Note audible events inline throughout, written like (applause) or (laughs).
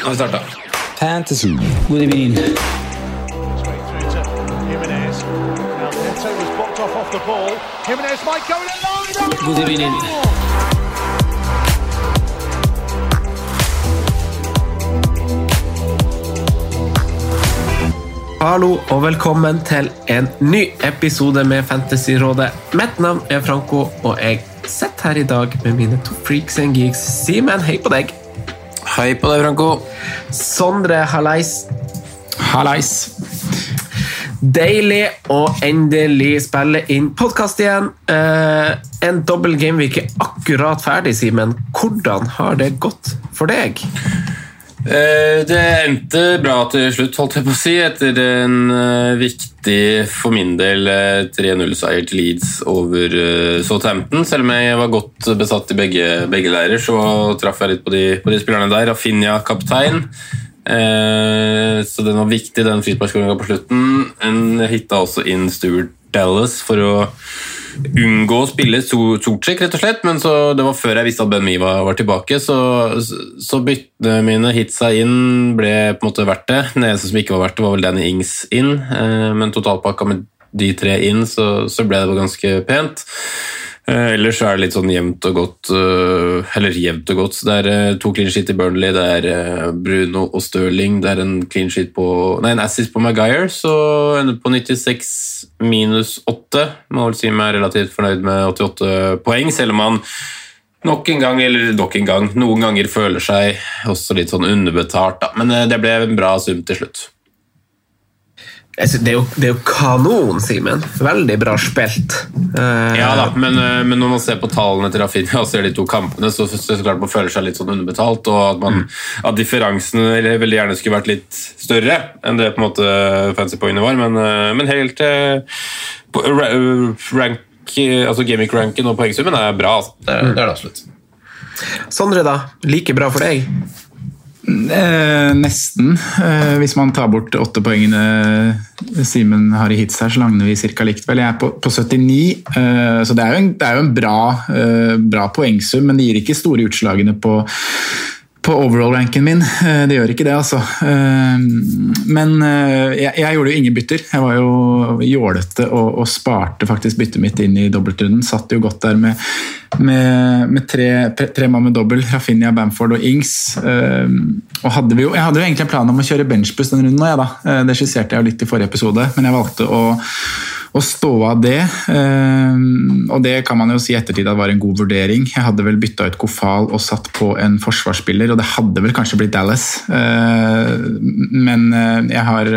Nå har vi starta. Fantasy. God evening. God evening. Hallo og velkommen til en ny episode med Fantasyrådet. Mitt navn er Franco, og jeg sitter her i dag med mine to freaks and geeks. Simen, hei på deg. Hei på deg, Franco. Sondre, hallais. Hallais. Deilig å endelig spille inn podkast igjen. Eh, en dobbel gameweek er akkurat ferdig, Simen. Hvordan har det gått for deg? Eh, Det endte bra til slutt, holdt jeg på å si, etter en eh, viktig, for min del, eh, 3-0-seier til Leeds over eh, Southampton. Selv om jeg var godt besatt i begge, begge leirer, så traff jeg litt på de, på de spillerne der. Rafinha kaptein. Eh, så den var viktig, den frisparkskåringa på slutten. En hitta også inn Stuart Dallas for å unngå å spille Sortsjek, rett og slett. Men så, det var før jeg visste at Ben Mi var, var tilbake, så, så byttene mine hitsa inn ble på en måte verdt det. Den eneste som ikke var verdt det, var vel Danny Ings inn. Eh, men totalpakka med de tre inn, så, så ble det ganske pent. Eh, ellers er det litt sånn jevnt og godt eh, Eller jevnt og godt. Det er eh, to clean sheet i Burnley, det er Bruno og Stirling. Det er en clean sheet på Nei, en assist på Maguire, så ender på 96 minus 8. Må vel si meg relativt fornøyd med 88 poeng, selv om han nok en gang, eller nok en gang, noen ganger føler seg også litt sånn underbetalt, da. Men det ble en bra sum til slutt. Synes Det er jo, det er jo kanon, Simen. Veldig bra spilt. Uh, Ja da, men, eh, men når man ser på tallene til Rafinha og ser de to kampene, så, så, så klart man føler seg litt sånn underbetalt, og at, man, at differansen veldig gjerne skulle vært litt større enn det på en måte fancy poengene var, men, eh, men helt uh, rank, altså Gamic-ranken og poengsummen er bra. Altså. Det, er- det er det absolutt. Sondre, da? Like bra for deg? Eh, nesten. Eh, hvis man tar bort åtte poengene Simen har i hits her, så lander vi ca. likt. vel. Jeg er på, på 79, eh, så det er jo en, er jo en bra, eh, bra poengsum, men det gir ikke store utslagene på på overall-ranken min. Eh, Det gjør ikke det, altså. Eh, Men eh, jeg, gjorde jo ingen bytter. Jeg var jo jålete og, sparte faktisk byttet mitt inn i dobbeltrunden. Satt jo godt der med, med, med tre, tre mann med dobbel. Rafinha, Bamford og Ings. Og hadde jo, jeg hadde jo egentlig en plan om å kjøre benchbus den runden, da. Det skisserte jeg jo litt i forrige episode, men jeg valgte å å stå av det. eh, og det kan man jo si i ettertid at var en god vurdering. Jeg hadde vel bytta ut Kofal og satt på en forsvarsspiller, og det hadde vel kanskje blitt Dallas. Eh, men eh, jeg har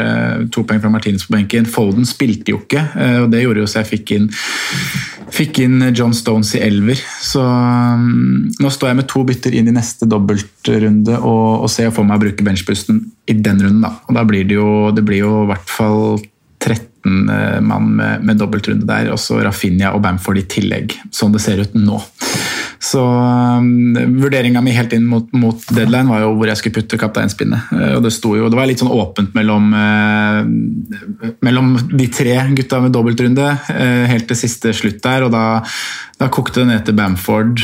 to poeng fra Martinez på benken. Foden spilte jo ikke, og det gjorde jo så jeg fikk inn Fikk inn John Stones i elver, så um, nå står jeg med to bytter inn i neste dobbeltrunde og, og ser for meg å bruke benchbusten i den runden. Da. Og da blir det jo, det blir jo i hvert fall 13 mann med, med dobbeltrunde der, og så Rafinha og Bamford i tillegg, sånn det ser ut nå. Så um, Vurderinga mi helt inn mot, mot, deadline var jo hvor jeg skulle putte kapteinspinnet. Uh, og Det sto jo, det var litt sånn åpent mellom, uh, mellom de tre gutta med dobbeltrunde uh, helt til siste slutt der. og Da, da kokte det ned til Bamford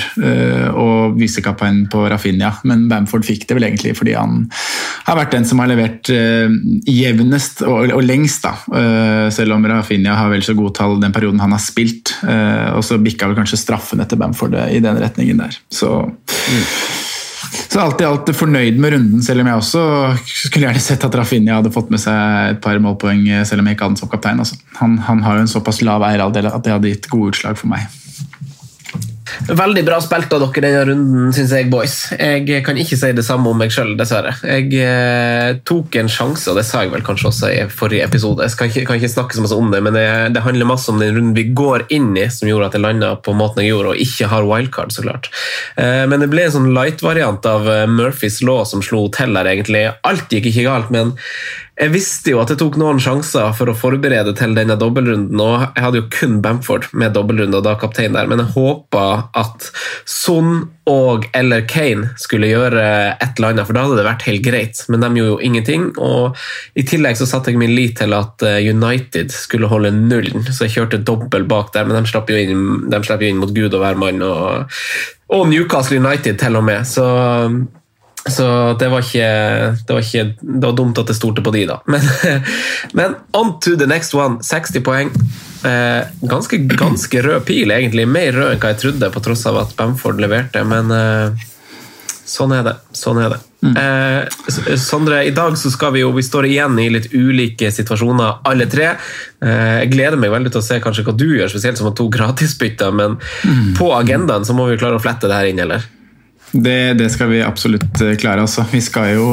og visekapteinen på Rafinha. Men Bamford fikk det vel egentlig fordi han har vært den som har levert jevnest og, og lengst. da. selv om Rafinha har vel så gode tall den perioden han har spilt. og så bikka vel kanskje straffen etter Bamford i den retningen der. Så, mm. Så alt i alt fornøyd med runden, selv om jeg også skulle gjerne sett at Rafinha hadde fått med seg et par målpoeng, selv om jeg ikke hadde den som kaptein. Altså. Han, han, har jo en såpass lav eierandel at det hadde gitt gode utslag for meg. Veldig bra spilt av dere denne runden, syns jeg, boys. Jeg kan ikke si det samme om meg sjøl, dessverre. Jeg eh, tok en sjanse, og det sa jeg vel kanskje også i forrige episode. Jeg kan ikke, kan ikke snakke så mye om det, men det, det, handler masse om den runden vi går inn i, som gjorde at jeg landa på måten jeg gjorde, og ikke har wildcard, så klart. Eh, men det ble en sånn light-variant av eh, Murphys law som slo til her, egentlig. Alt gikk ikke galt, men jeg visste jo at jeg tok noen sjanser for å forberede til denne dobbeltrunden, og jeg hadde jo kun Bamford med dobbeltrunde og da kaptein der, men jeg håpa at Son og eller Kane skulle gjøre et eller annet, for da hadde det vært helt greit, men de gjorde jo ingenting. Og i tillegg så satte jeg min lit til at eh, United skulle holde nullen, så jeg kjørte dobbel bak der, men de slapp jo inn, jo inn mot Gud og hvermann, og, og Newcastle United til og med. så så det var, ikke, det var ikke Det var dumt at det stolte på de, da. Men, (laughs) men, on to the next one. 60 poeng. Eh, ganske, ganske rød pil, egentlig. Mer rød enn hva jeg trodde, på tross av at Bamford leverte. Men eh, sånn er det. Sånn er det. Mm. Eh, Sondre, i dag så skal vi jo Vi står igjen i litt ulike situasjoner, alle tre. Eh, jeg gleder meg veldig til å se kanskje hva du gjør, spesielt som har to gratisbytter. Men mm. på agendaen så må vi klare å flette det her inn, eller? Det, det, skal vi absolutt eh, klare. Altså. Vi skal jo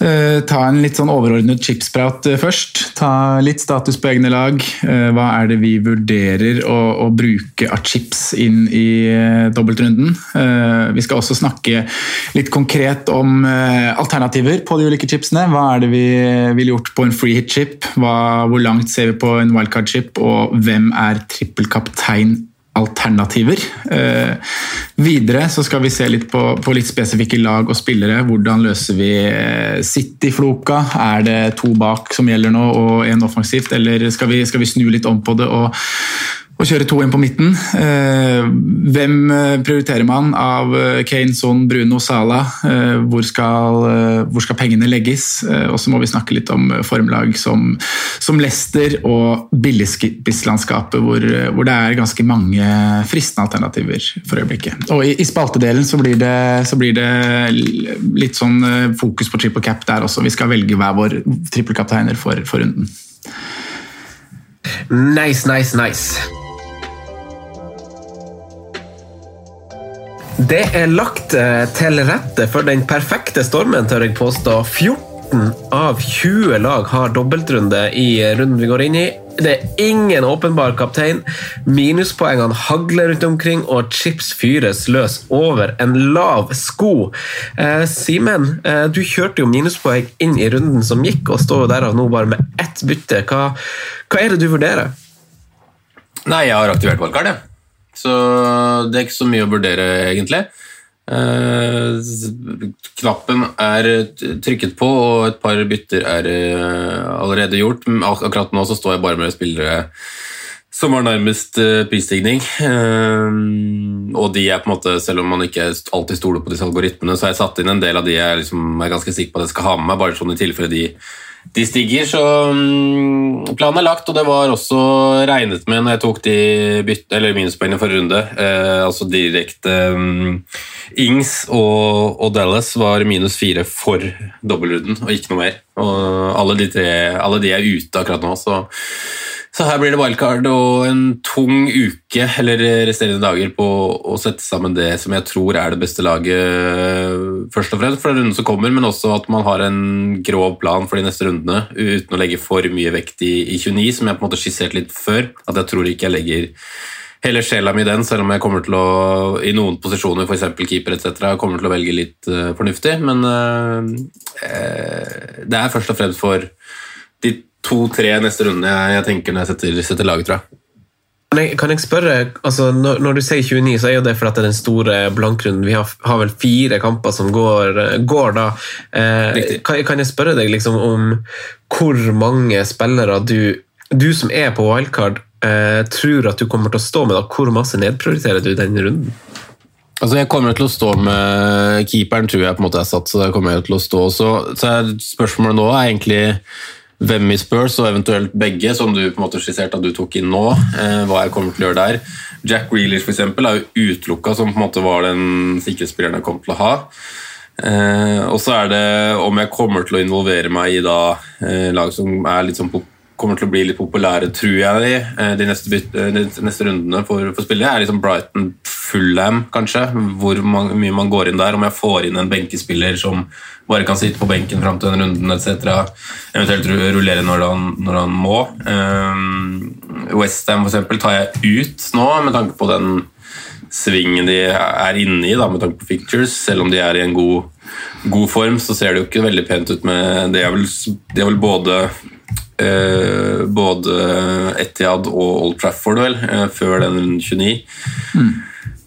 eh, ta en litt sånn overordnet chipsprat uh, først. Ta litt status på egne lag. Eh, hva er det vi vurderer å, å bruke av chips inn i dobbeltrunden? vi skal også snakke litt konkret om alternativer på de ulike chipsene. Hva er det vi ville gjort på en free hit-chip? Hvor langt ser vi på en wildcard-chip? Og hvem er trippelkaptein alternativer. Eh, videre så skal vi se litt på, på, litt spesifikke lag og spillere. Hvordan løser vi eh, City-floka? Er det to bak som gjelder nå og én offensivt, eller skal vi, skal vi, snu litt om på det og å kjøre to inn på midten. Eh, hvem eh, prioriterer man av eh, Kane, Son, Bruno, Sala? Hvor skal, hvor skal pengene legges? Og så må vi snakke litt om formlag som, som Leicester og billigspisslandskapet, hvor, hvor det er ganske mange fristende alternativer for øyeblikket. Og i, i spaltedelen så blir, det, så blir, det, litt sånn fokus på triple cap der også. Vi skal velge hver vår trippelkapteiner for, for runden. Nice, nice, nice. Det er lagt eh, til rette for den perfekte stormen, tør jeg påstå. 14 av 20 lag har dobbeltrunde i runden vi går inn i. Det er ingen åpenbar kaptein. Minuspoengene hagler rundt omkring, og chips fyres løs over en lav sko. Eh, Simen, eh, du kjørte jo minuspoeng inn i runden som gikk, og står derav nå bare med ett bytte. Hva, hva er det du vurderer? Nei, jeg har aktivert valgkart, jeg. Så det er ikke så mye å vurdere, egentlig. Eh, knappen er trykket på, og et par bytter er eh, allerede gjort. Akkurat nå så står jeg bare med spillere som var nærmest uh, prisstigning. Uh, og de er på en måte, selv om man ikke alltid stoler på disse algoritmene, så har jeg satt inn en del av de jeg liksom er ganske sikker på at jeg skal ha med meg, bare sånn i tilfelle de de stiger, så um, planen er lagt, og det var også regnet med når jeg tok de bytte, eller minuspoengene forrige runde. Eh, altså direkte um, Ings og, og, Dallas var minus fire for dobbeltrunden, og ikke noe mer. Og alle de, tre, alle de er ute akkurat nå, så så her blir det wildcard og en tung uke eller resterende dager på å sette sammen det som jeg tror er det beste laget først og fremst for den runden som kommer, men også at man har en grov plan for de neste rundene uten å legge for mye vekt i, i 29, som jeg på en måte skisserte litt før. At jeg tror ikke jeg legger hele sjela mi i den, selv om jeg kommer til å i noen posisjoner, f.eks. keeper etc., kommer til å velge litt uh, fornuftig. Men uh, det er først og fremst for de to-tre neste runde jeg, jeg, tenker når jeg setter, setter laget, tror jeg. Kan jeg spørre, altså når, når, du sier 29, så er jo det fordi det er den store blankrunden. Vi har, har, vel fire kamper som går, går da. Eh, kan, kan, jeg spørre deg liksom om hvor mange spillere du, du som er på wildcard, eh, tror at du kommer til å stå med? da? Hvor masse nedprioriterer du denne runden? Altså Jeg kommer til å stå med keeperen, tror jeg på en måte er satt. så der kommer jeg til å stå. Så, så er spørsmålet nå er egentlig hvem i Spurs, og eventuelt begge, som du på en måte skisserte at du tok inn nå. Eh, hva jeg kommer til å gjøre der. Jack Reelish for eksempel, er jo utelukka, som på en måte var den sikkerhetsspilleren jeg kom til å ha. Eh, og så er det om jeg kommer til å involvere meg i da eh, lag som er litt sånn pop kommer til å bli litt populære, tror jeg, eh, de, neste, eh, de neste, rundene for, for spillere. er liksom Brighton Fullham, kanskje. Hvor man, mye man går inn der. Om jeg får inn en benkespiller som bare kan sitte på benken fram til den runden etc. Eventuelt rullere når han, når han må. Um, Westham f.eks. tar jeg ut nå, med tanke på den svingen de er inne i, da, med tanke på fictures. Selv om de er i en god, god form, så ser det jo ikke veldig pent ut med Det er vel, det er vel både eh, både Etiad og Old Trafford, vel, eh, før den 29. Mm.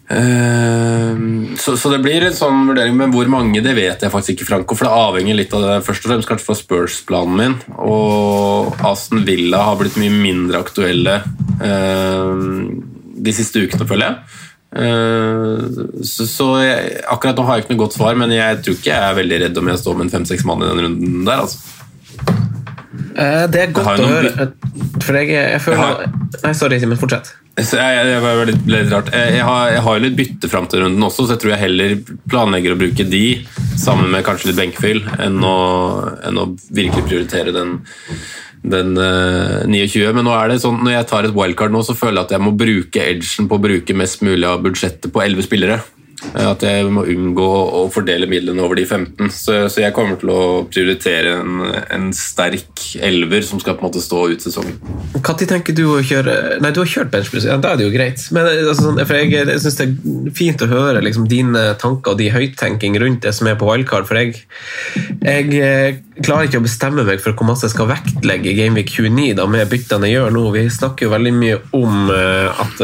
Uh, så, så, det blir en sånn vurdering, men hvor mange det vet jeg faktisk ikke, Franco. For det avhenger litt av det, først og fremst kanskje fra Spurs-planen min. Og Aston Villa har blitt mye mindre aktuelle de siste ukene, føler jeg. Eh, så, så jeg, akkurat nå har jeg ikke noe godt svar, men jeg tror ikke jeg er veldig redd om jeg står med en fem-seks mann i den runden der. altså. Eh, det er godt å høre. For jeg, jeg føler jeg har... Nei, sorry, Simen. Fortsett. Jeg, jeg, var litt, litt rart. Jeg, har, jeg har litt bytte fram til runden også, så jeg tror jeg heller planlegger å bruke de sammen med kanskje litt benkefyll enn, enn å virkelig prioritere den den uh, eh, 29. Men nå er det sånn, når jeg tar et wildcard nå, så føler jeg at jeg må bruke edgen på å bruke mest mulig av budsjettet på 11 spillere. Eh, at jeg må unngå å fordele midlene over de 15. Så, så jeg kommer til å prioritere en, en, sterk elver som skal på en måte stå ut sesongen. Når tenker du å kjøre Nei, du har kjørt benchpress, ja, da er det jo greit. Men eh, altså, sånn, for jeg, jeg syns det er fint å høre liksom, dine tanker og de høyttenking rundt det som er på wildcard. For jeg, jeg eh, klarer ikke å bestemme meg for hvor masse jeg skal vektlegge i Gameweek 29 da, med byttene jeg gjør nå. Vi snakker jo veldig mye om at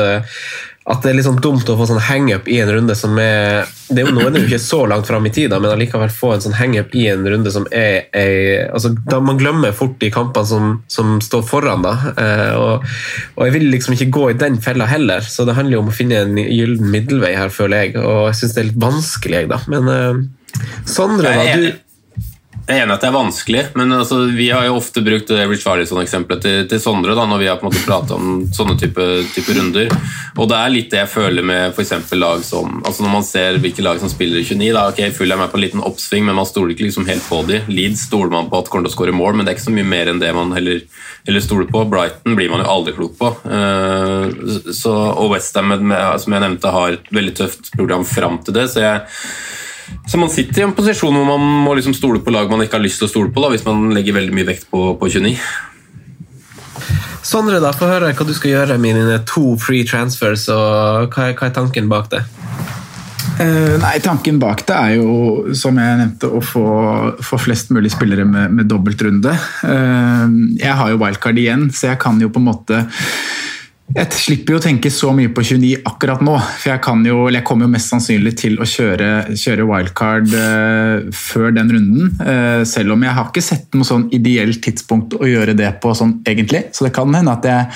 at det er litt sånn dumt å få sånn hangup i en runde som er det er jo Nå er det jo ikke så langt fram i tid, men allikevel få en sånn hangup i en runde som er, er altså, da Man glemmer fort de kampene som, som står foran, da. Eh, og, og, jeg vil liksom ikke gå i den fella heller, så det handler jo om å finne en gyllen middelvei her, føler jeg. Og jeg syns det er litt vanskelig, jeg, da. Men eh, Sondre, da. du jeg er enig at det er vanskelig, men altså, vi har jo ofte brukt Rich Varlison-eksempelet til, til, Sondre da, når vi har på en måte pratet om sånne type, type, runder. Og det er litt det jeg føler med f.eks. lag som altså Når man ser hvilke lag som spiller i 29, da, ok, Full er på en liten oppsving, men man stoler ikke liksom helt på de. Leeds stoler man på at kommer til å skåre mål, men det er ikke så mye mer enn det man heller, heller stoler på. Brighton blir man jo aldri klok på. Uh, så, og Westham, som jeg nevnte, har et veldig tøft program fram til det. så jeg så man sitter i en posisjon hvor man må liksom stole på lag man ikke har lyst til å stole på, da, hvis man legger veldig mye vekt på, på 29. Sondre, da, få høre hva du skal gjøre med dine to free transfers. og Hva er, hva er tanken bak det? Uh, nei, Tanken bak det er jo, som jeg nevnte, å få, få flest mulig spillere med, med dobbeltrunde. Uh, jeg har jo wildcard igjen, så jeg kan jo på en måte jeg slipper jo å tenke så mye på 29 akkurat nå. For jeg, jo, jeg kommer jo mest sannsynlig til å kjøre, kjøre wildcard uh, før den runden. Uh, selv om jeg har ikke sett noe sånn ideelt tidspunkt å gjøre det på sånn egentlig. Så det kan hende at jeg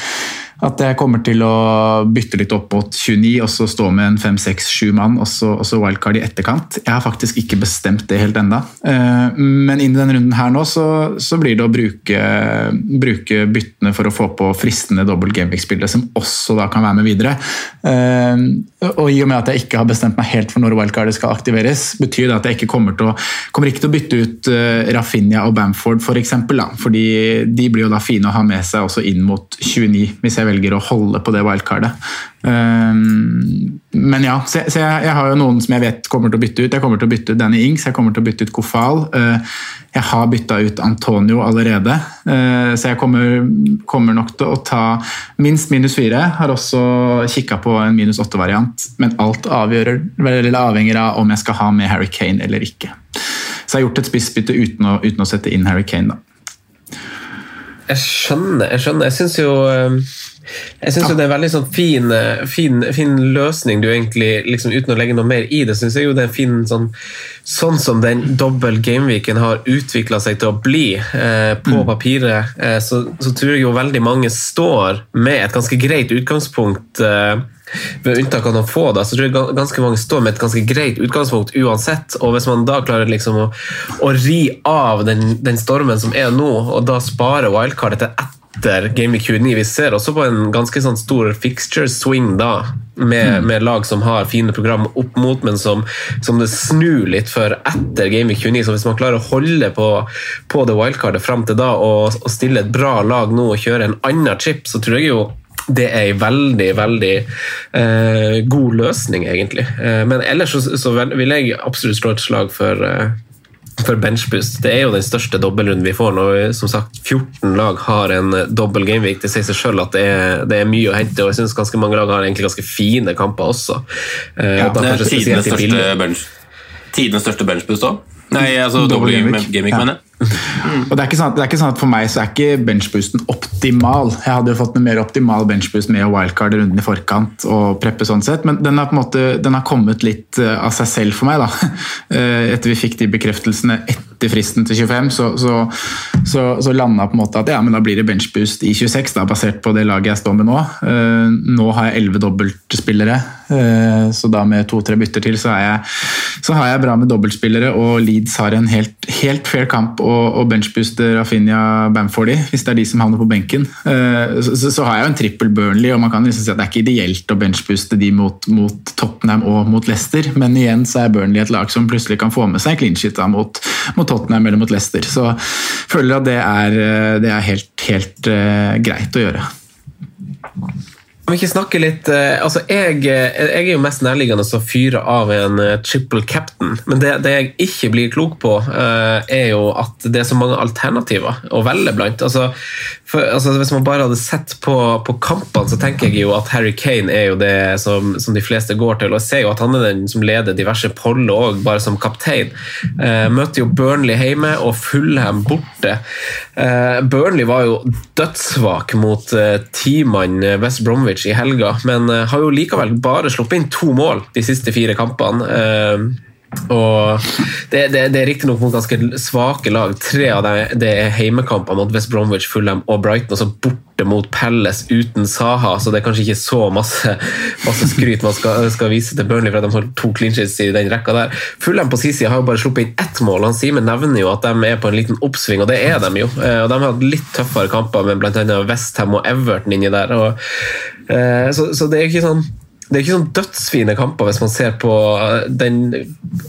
at jeg kommer til å bytte litt opp mot 29 og så stå med en 5-6-7 mann og så, og så, wildcard i etterkant. Jeg har faktisk ikke bestemt det helt enda. Eh, men inn i denne runden her nå så, så blir det å bruke, bruke, byttene for å få på fristende dobbelt gameweek-spillere som også da kan være med videre. Eh, og i og med at jeg ikke har bestemt meg helt for når wildcardet skal aktiveres, betyr det at jeg ikke kommer til å, kommer ikke til å bytte ut eh, Rafinha og Bamford f.eks. For eksempel, fordi de blir jo da fine å ha med seg også inn mot 29. hvis jeg velger å holde på det wildcardet. Um, men ja, så, så jeg, jeg, har jo noen som jeg vet kommer til å bytte ut. Jeg kommer til å bytte ut Danny Ings, jeg kommer til å bytte ut Kofal. Uh, jeg har bytta ut Antonio allerede, uh, så jeg kommer, kommer, nok til å ta minst minus fire. Har også kikka på en minus åtte-variant, men alt avgjører, avhenger av om jeg skal ha med Harry Kane eller ikke. Så jeg har gjort et spissbytte uten, uten å sette inn Harry Kane, da. Jeg skjønner. Jeg skjønner. Jeg syns jo um, jeg synes jo det er en veldig sånn fin, eh, fin, fin, løsning, du egentlig, liksom, uten å legge noe mer i det. synes jeg jo det er en fin sånn, sånn som den dobbel gameweeken har utvikla seg til å bli eh, på mm. papiret, eh, så, så, tror jeg jo veldig mange står med et ganske greit utgangspunkt. Eh, ved unntak av noen få, da, så tror jeg ganske mange står med et ganske greit utgangspunkt uansett. Og hvis man da klarer liksom å, å ri av den, den, stormen som er nå, og da spare wildcardet til etter etter Game Week 29. Vi ser også på en ganske sånn stor fixture swing da, med, med lag som har fine program opp mot, men som, som det snur litt for etter Game Week 29. Så hvis man klarer å holde på, på det wildcardet fram til da og, og stille et bra lag nå og kjøre en annen chip, så tror jeg jo det er en veldig, veldig eh, god løsning, egentlig. Eh, men ellers så, så, vil jeg absolutt slå et slag for, eh, for benchboost. Det er jo den største dobbeltrunden vi får når som sagt 14 lag har en dobbel gameweek. Det sier seg selv at det er, det er, mye å hente, og jeg synes ganske mange lag har egentlig ganske fine kamper også. Ja, ja, det er tidenes største, bench, største benchboost òg. Nei, altså dobbel gameweek, game mener jeg. Og det er, sånn, det er, ikke sånn, at For meg så er ikke benchboosten optimal. Jeg hadde jo fått en mer optimal benchboost med wildcard runden i forkant. og preppe sånn sett, Men den har, på en måte, den har kommet litt eh, av seg selv for meg. da. (laughs) Eh, etter vi fikk de bekreftelsene etter fristen til 25, så, så, så, så landa på en måte at ja, men da blir det benchboost i 26, da, basert på det laget jeg står med nå. Eh, nå har jeg 11 dobbeltspillere, så da med to-tre bytter til så, jeg, så, har jeg bra med dobbeltspillere, og Leeds har en helt, helt fair kamp og, og benchbooste Rafinha Bamfordi hvis det er de som havner på benken. Så, så, så, har jeg jo en trippel Burnley, og man kan liksom si at det er ikke ideelt å benchbooste de mot, mot, Tottenham og mot Leicester, men igjen så er Burnley et lag som plutselig kan få med seg clean shit mot, mot, Tottenham eller mot Leicester. Så jeg føler at det er, eh, det er helt, helt uh, greit å gjøre. Om vi ikke snakker litt eh, altså jeg, eh, jeg, er jo mest nærliggende å fyre av en eh, triple captain, men det, det, jeg ikke blir klok på, er jo at det er så mange alternativer å velge blant. Altså, for, altså, hvis man bare hadde sett på, på, kampene, så tenker jeg jo at Harry Kane er jo det som, som, de fleste går til. Og jeg ser jo at han er den som leder diverse poller òg, bare som kaptein. Møter jo Burnley hjemme og Fullham borte. Burnley var jo dødssvak mot eh, teammann West Bromwich i helga, men eh, har jo likevel bare sluppet inn to mål de siste fire kampene. Og Det, det, det er riktignok noen ganske svake lag. Tre av dem det er heimekamper mot West Bromwich, Fulham og Brighton. Og så borte mot Palace uten Saha, så det er kanskje ikke så masse, masse skryt man skal, skal, vise til Burnley for at de har to clinches i den rekka der. Fulham på sin side har jo bare sluppet inn ett mål. Han Simen nevner jo at de er på en liten oppsving, og det er de jo. Eh, og De har hatt litt tøffere kamper med bl.a. Westham og Everton inni der. Og, eh, så, så det er ikke sånn det er ikke sånn dødsfine kamper hvis man ser på eh, den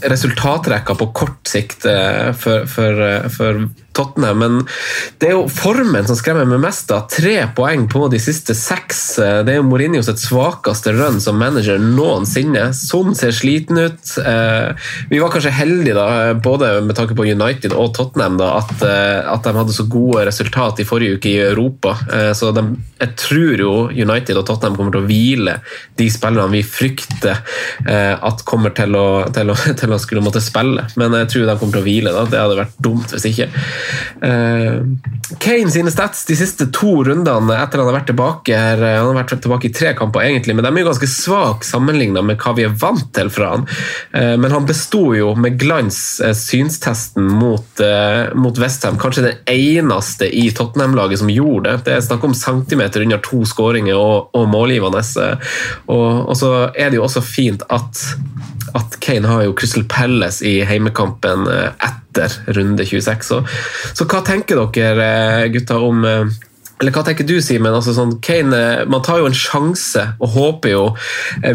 resultatrekka på kort sikt eh, for, for, eh, for Tottenham. Men det er jo formen som skremmer meg mest. da. Tre poeng på de siste seks. Det er jo Mourinho sitt svakeste run som manager noensinne. Son ser sliten ut. Eh, vi var kanskje heldige, da, både med tanke på United og Tottenham, da, at, eh, at de hadde så gode resultat i forrige uke i Europa. Eh, så de, jeg tror jo United og Tottenham kommer til å hvile de spillerne vi frykter at kommer til å, til å, (laughs) til å skulle måtte spille. Men jeg tror de kommer til å hvile. da. Det hadde vært dumt hvis ikke. Uh, Kane sine stats de siste to rundene etter han har vært tilbake her, eh, han har vært tilbake i tre kamper, egentlig, men de er jo ganske svake sammenlignet med hva vi er vant til fra han. Uh, men han besto jo med glans synstesten mot, mot Westham. Kanskje den eneste i Tottenham-laget som gjorde det. Det er snakk om centimeter under to skåringer og, og målgivende. Og, og så er det jo også fint at at Kane har jo Crystal Palace i heimekampen etter runde 26. Så, så hva tenker dere gutter gutta om eh, eller hva tenker du, Simen? Altså, sånn, eh, man tar jo en sjanse og håper jo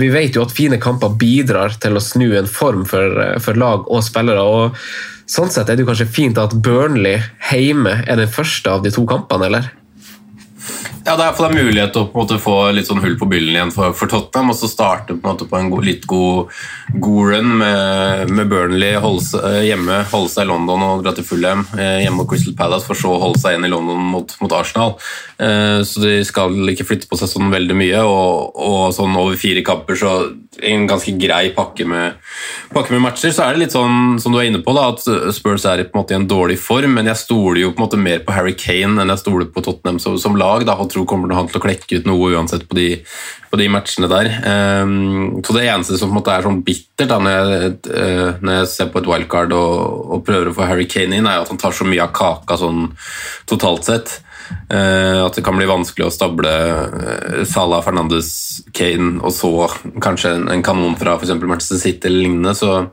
Vi vet jo at fine kamper bidrar til å snu en form for, for lag og spillere. og Sånn sett er det jo kanskje fint at Burnley hjemme er den første av de to kampene, eller? Ja, Det er mulighet til å måte få litt sånn hull på byllen igjen for, for Tottenham. Og så starte på en måte på en god, litt god, god run med, med Burnley holde, eh, hjemme, holde seg i London og dra til Fulham. Eh, hjemme mot Crystal Palace, for så å holde seg igjen i London mot, mot Arsenal. Eh, så de skal ikke flytte på seg sånn veldig mye. Og, og sånn over fire kamper så en ganske grei pakke med, pakke med, matcher. Så er det litt sånn som du er inne på, da, at Spurs er på en måte i en dårlig form. Men jeg stoler jo på en måte mer på Harry Kane enn jeg stoler på Tottenham som, som lag. da, og tror kommer han til å klekke ut noe uansett på de, på de matchene der. Um, så Det eneste som på en måte er sånn bittert da, når, jeg, uh, når jeg ser på et wildcard og, og, prøver å få Harry Kane inn, er at han tar så mye av kaka sånn totalt sett. Uh, at det kan bli vanskelig å stable uh, Salah, Fernandes, Kane og så kanskje en, en kanon fra f.eks. Manchester City eller lignende. så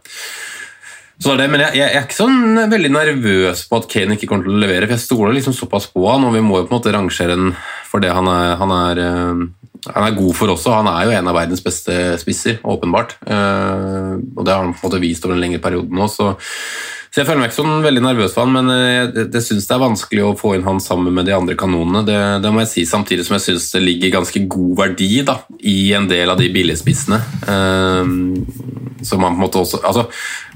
Så det, men jeg, jeg, er ikke sånn veldig nervøs på at Kane ikke kommer til å levere, for jeg stoler liksom såpass på han, og vi må jo på en måte rangere han for det han er, han er, uh, han er god for også. Han er jo en av verdens beste spisser, åpenbart. Uh, og det har han på en måte vist over en lengre periode nå. så så jeg føler meg ikke sånn veldig nervøs for han, men jeg, eh, det syns det er vanskelig å få inn han sammen med de andre kanonene. Det, det må jeg si, samtidig som jeg syns det ligger ganske god verdi da, i en del av de billigspissene. Um, han altså,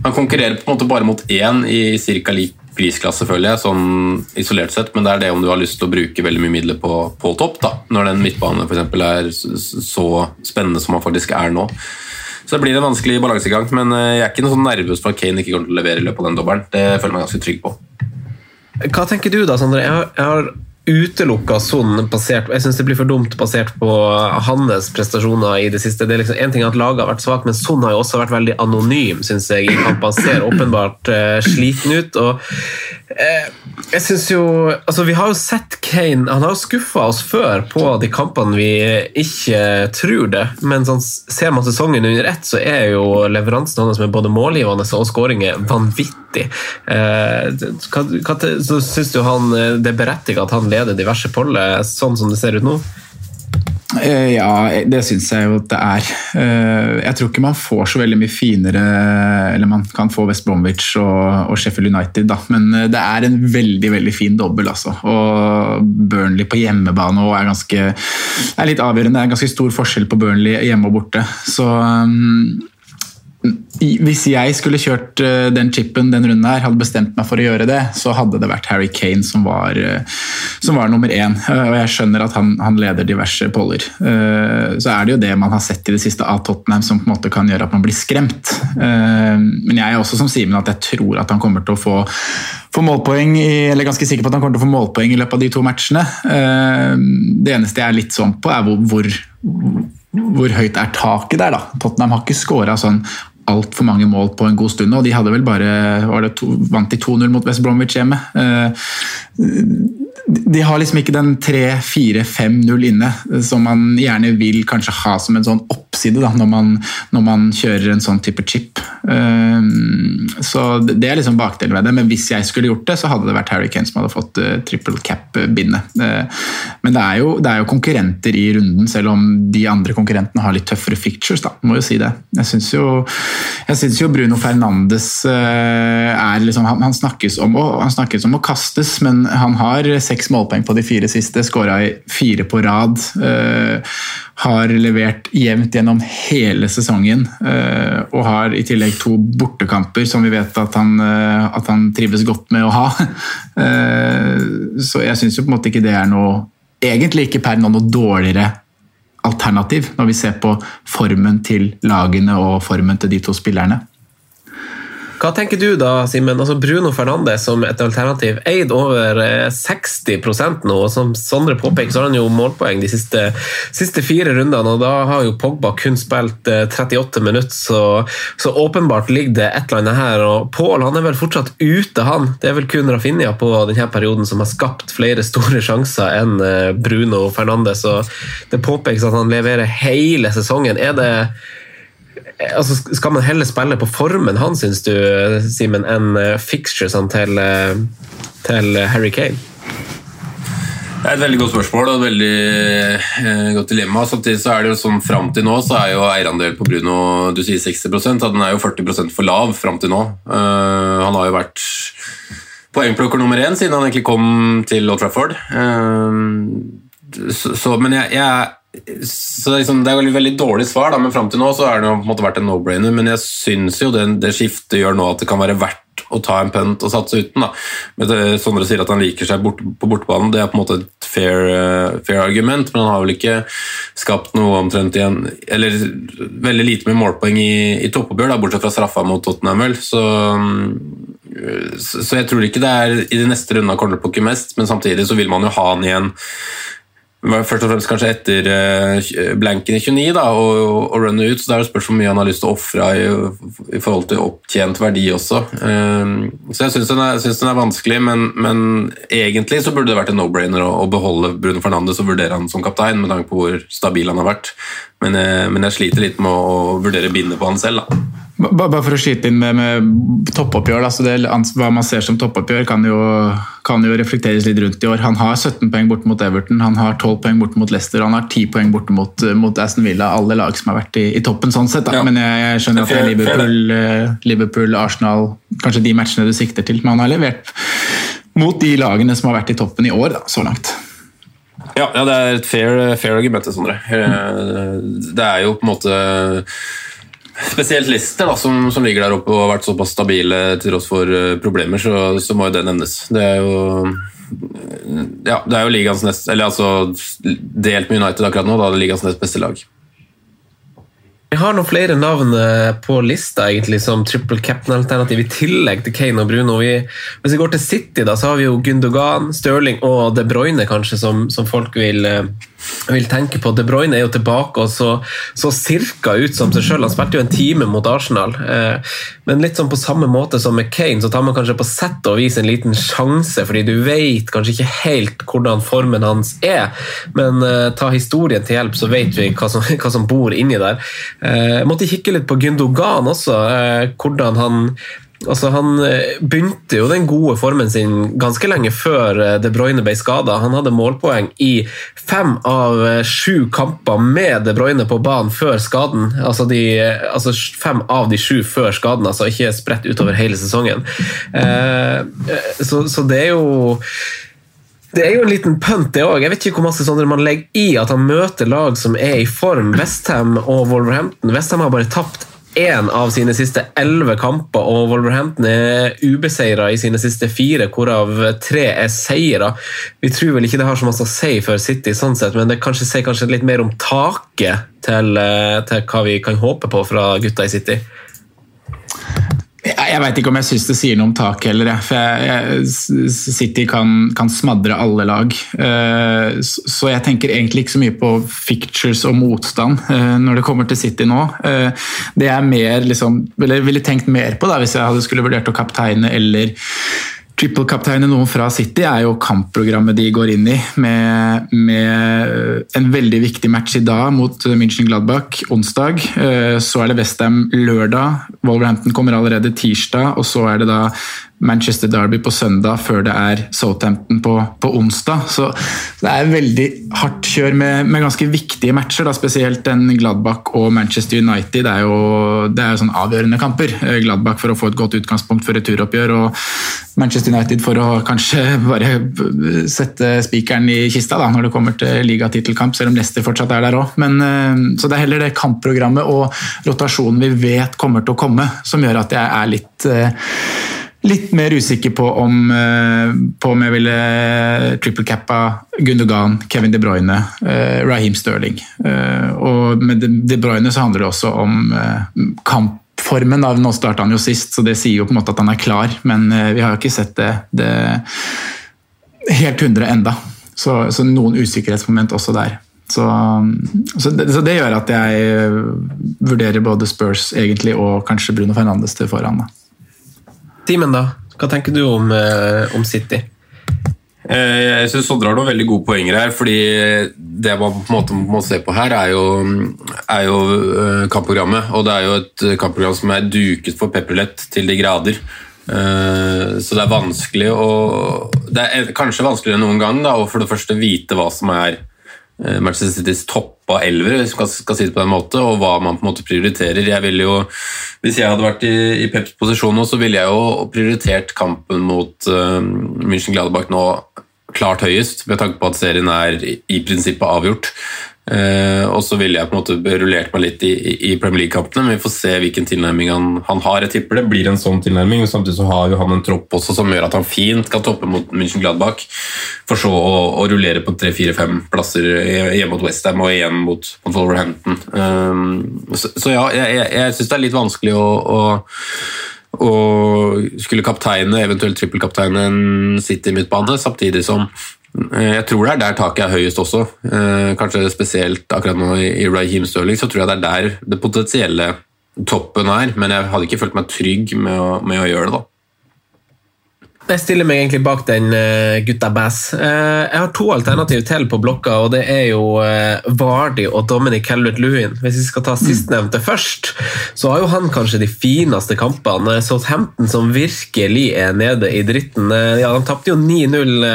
Han konkurrerer på en måte bare mot én i ca. lik prisklasse, føler jeg, sånn isolert sett, men det er det om du har lyst til å bruke veldig mye midler på, på topp, da, når den midtbanen for er så spennende som han faktisk er nå. Så det blir en vanskelig balansegang, men eh, jeg er ikke noe sånn nervøs for at Kane ikke kommer til å levere i løpet av den dobbelen. Det føler jeg meg ganske trygg på. Hva tenker du da, Sondre? Jeg har, utelukka Son basert Jeg syns det blir for dumt basert på hans prestasjoner i det siste. Det er liksom, en ting at laget har vært svakt, men Son har jo også vært veldig anonym, syns jeg, kampene. Ser åpenbart uh, sliten ut. og jeg synes jo altså Vi har jo sett Kane Han har jo skuffa oss før på de kampene vi ikke tror det, men sånn, ser man sesongen under ett, så er jo leveransen hans med både målgivende og skåringer vanvittig. Uh, hva, hva, så syns du han det er berettiget at han leder diverse poller, sånn som det ser ut nå? Eh, ja, det syns jeg jo at det er. Eh, jeg tror ikke man får så veldig mye finere Eller man kan få West Bromwich og, og Sheffield United, da. men eh, det er en veldig veldig fin dobbel. Altså. Og Burnley på hjemmebane og er, ganske, er litt avgjørende. Det er en ganske stor forskjell på Burnley hjemme og borte. Så um, hvis jeg skulle kjørt eh, den chipen den runden her, hadde bestemt meg for å gjøre det, så hadde det vært Harry Kane som var, eh, som var nummer én. Eh, og jeg skjønner at han, han, leder diverse poller. Så er det jo det man har sett i det siste av Tottenham som på en måte kan gjøre at man blir skremt. Men jeg er også som Simen at jeg tror at han kommer til å få, få målpoeng i, eller ganske sikker på at han kommer til å få målpoeng i løpet av de to matchene. Det eneste jeg er litt sånn på, er hvor, hvor hvor høyt er taket der, da? Tottenham har ikke skåra sånn altfor mange mål på en god stund. og De hadde vel bare to, vant de 2-0 mot West Bromwich hjemme. Eh, de har liksom ikke den 3-4-5-0 inne, som man gjerne vil kanskje ha som en sånn oppside da, når, man, når man kjører en sånn type chip. Um, så Det er liksom bakdelen ved det, men hvis jeg skulle gjort det, så hadde det vært Harry Kane som hadde fått uh, triple cap-bindet. Uh, men det er, jo, det er, jo, konkurrenter i runden, selv om de andre konkurrentene har litt tøffere fictures. da, må jo si det. Jeg syns jo, jo, Bruno Fernandes uh, er liksom han, han, snakkes om, han snakkes om å kastes, men han har seks målpoeng på de fire siste, skåra fire på rad. Har levert jevnt gjennom hele sesongen. Uh, og har i tillegg to bortekamper som vi vet at han, uh, at han trives godt med å ha. (laughs) så jeg syns jo på en måte ikke det er noe Egentlig ikke per nå noe dårligere alternativ, når vi ser på formen til lagene og formen til de to spillerne. Hva tenker du da, Simen? Altså Bruno Fernandes som et alternativ eid over 60 eh, nå. og Som Sondre påpeker, så har han jo målpoeng de siste, siste, fire rundene. og Da har jo Pogba kun spilt 38 eh, minutter, så, så åpenbart ligger det et eller annet her. og Pål er vel fortsatt ute, han. Det er vel kun Rafinha på denne perioden som har skapt flere store sjanser enn eh, Bruno Fernandes. og Det påpekes at han leverer hele sesongen. Er det altså, Skal man heller spille på formen han, syns du, Simen, enn eh, fixturesene til, eh, til Harry Kane? Det er et veldig godt spørsmål og et veldig eh, godt dilemma. Samtidig så er det jo sånn fram til nå så er jo eierandel på Bruno du sier 60 at den er jo 40 for lav fram til nå. Uh, han har jo vært poengplukker nummer én siden han egentlig kom til Old Trafford. Uh, så, så, men jeg, jeg så liksom, det er veldig, veldig dårlig svar, da, men fram til nå så har det på en måte vært en no-brainer. Men jeg syns jo det, det, skiftet gjør nå at det kan være verdt å ta en punt og satse uten. da. Men det, Sondre sier at han liker seg bort, på bortebanen, det er på en måte et fair, uh, fair, argument, men han har vel ikke skapt noe omtrent igjen Eller veldig lite med målpoeng i, i toppoppgjør, bortsett fra straffa mot Tottenham, vel. Så, så, jeg tror ikke det er i de neste rundene han kommer til å plukke mest, men samtidig så vil man jo ha han igjen Først og fremst kanskje etter uh, blanken i 29 da, og, og runne ut, så det er jo spørs hvor mye han har lyst til å ofre i, i, forhold til opptjent verdi også. Um, så jeg syns den, den, er vanskelig, men, men, egentlig så burde det vært en no-brainer å, å, beholde Bruno Fernandes og vurdere han som kaptein, med tanke på hvor stabil han har vært. Men, uh, men jeg sliter litt med å vurdere bindet på han selv. da. Bare for å skyte inn med, med toppoppgjør. Altså det, hva man ser som toppoppgjør, kan jo, kan jo, reflekteres litt rundt i år. Han har 17 poeng borte mot Everton, han har 12 poeng borte mot Leicester han har 10 poeng borte mot, mot, Aston Villa. Alle lag som har vært i, i toppen, sånn sett. Ja. Men jeg, jeg, skjønner at det er Liverpool, eh, Liverpool, Arsenal, kanskje de matchene du sikter til. Men han har levert mot de lagene som har vært i toppen i år, da, så langt. Ja, ja, det er et fair, fair argument, Sondre. Eh, det er jo på en måte Spesielt Lister, som, som, ligger der oppe og har vært såpass stabile til tross for uh, problemer, så, så, må jo det nevnes. Det er jo ja, det er jo ligaens nest, eller altså delt med United akkurat nå, da det er ligaens nest beste lag. Vi har noen flere navn eh, på lista egentlig som triple captain-alternativ i tillegg til Kane og Bruno. Vi, hvis vi går til City, da, så har vi jo Gundogan, Stirling og De Bruyne kanskje som, som folk vil uh, vil tenke på. De Bruyne er jo tilbake og så, så cirka ut som seg sjøl. Han spilte jo en time mot Arsenal. Eh, men litt sånn på samme måte som med Kane, så tar man kanskje på sett og vis en liten sjanse, fordi du vet kanskje ikke helt hvordan formen hans er. Men eh, ta historien til hjelp, så vet vi hva som, (laughs) hva som bor inni der. Eh, jeg måtte kikke litt på Gundogan også, hvordan han Altså, han eh, begynte jo den gode formen sin ganske lenge før eh, De Bruyne ble skada. Han hadde målpoeng i fem av eh, sju kamper med De Bruyne på banen før skaden. Altså, de, altså fem av de sju før skaden, altså ikke spredt utover hele sesongen. så, så det er jo det er jo en liten punt, det òg. Jeg vet ikke hvor masse sånne man legger i at han møter lag som er i form. Westham og Wolverhampton. Westham har bare tapt én av sine siste elleve kamper, og Wolverhampton er ubeseira i sine siste fire, hvorav tre er seire. Vi tror vel ikke det har så masse å si for City, sånn sett, men det kanskje sier kanskje litt mer om taket til, eh, til hva vi kan håpe på fra gutta i City. Jeg veit ikke om jeg syns det sier noe om taket heller. For jeg, jeg, City kan, kan, smadre alle lag. Uh, så jeg tenker egentlig ikke så mye på fictures og motstand uh, når det kommer til City nå. Uh, det jeg mer liksom, eller ville tenkt mer på da, hvis jeg hadde skulle vurdert å kapteine eller Triple-kapteinen noen fra City er jo kampprogrammet de går inn i, med, med en veldig viktig match i dag mot München Gladbach onsdag. Eh, så er det Westham lørdag, Wolverhampton kommer allerede tirsdag, og så er det da Manchester Derby på søndag før det er Southampton på, på onsdag. Så det er veldig hardt kjør med, med ganske viktige matcher, da, spesielt den Gladbach og Manchester United. Det er jo, det er jo sånn avgjørende kamper. Eh, Gladbach for å få et godt utgangspunkt for returoppgjør, og Manchester United for å kanskje bare sette spikeren i kista da, når det kommer til ligatittelkamp, selv om Leicester fortsatt er der òg. Eh, så det er heller det kampprogrammet og rotasjonen vi vet kommer til å komme, som gjør at jeg er litt eh, litt mer usikker på om, eh, på om jeg ville triple cappa Gundogan, Kevin De Bruyne, uh, Raheem Sterling. Og med De Bruyne så handler det også om kampformen. Da. Nå starta han jo sist, så det sier jo på en måte at han er klar, men vi har jo ikke sett det, det helt 100 enda. Så, så, noen usikkerhetsmoment også der. Så, så, det, så, det, gjør at jeg vurderer både Spurs egentlig og kanskje Bruno Fernandes til foran. Da. Simen, da? Hva tenker du om, eh, om City? Eh, jeg syns Sondre har noen veldig gode poenger her. fordi Det man på en måte må se på her, er jo, er jo eh, kampprogrammet. Og det er jo et kampprogram som er duket for pepperlett til de grader. Så det er vanskelig å Det er kanskje vanskeligere enn noen gang da, å for det første vite hva som er Manchester Citys toppa elver, hvis man skal si det på den måte, og hva man på en måte prioriterer. Jeg ville jo, Hvis jeg hadde vært i, i Peps posisjon nå, så ville jeg jo prioritert kampen mot uh, München Gladbach nå klart høyest, med tanke på at serien er i, i prinsippet avgjort. Uh, og så ville jeg på en måte rullert meg litt i, i Premier League-kampene, men vi får se hvilken tilnærming han, han, har. Jeg tipper det blir en sånn tilnærming, men samtidig så har jo han en tropp også som gjør at han fint kan toppe mot München Gladbach, for så å, å rullere på tre-fire-fem plasser hjemme mot Westham og igjen mot, mot Wolverhampton. Um, så, så, ja, jeg, jeg, jeg syns det er litt vanskelig å, å og skulle kapteine, eventuelt trippelkapteine en City-midtbane, samtidig som jeg tror det er der taket er høyest også. Eh, kanskje spesielt akkurat nå i Raheem Sterling, så tror jeg det er der det potensielle toppen er. Men jeg hadde ikke følt meg trygg med å, med å gjøre det, da. Jeg stiller meg egentlig bak den uh, gutta bass. Uh, jeg har to alternativ til på blokka, og det er jo uh, Vardy og Dominic Calvert-Lewin. Hvis vi skal ta sistnevnte mm. først, så har jo han kanskje de fineste kampene. Southampton som virkelig er nede i dritten. ja, De tapte jo 9-0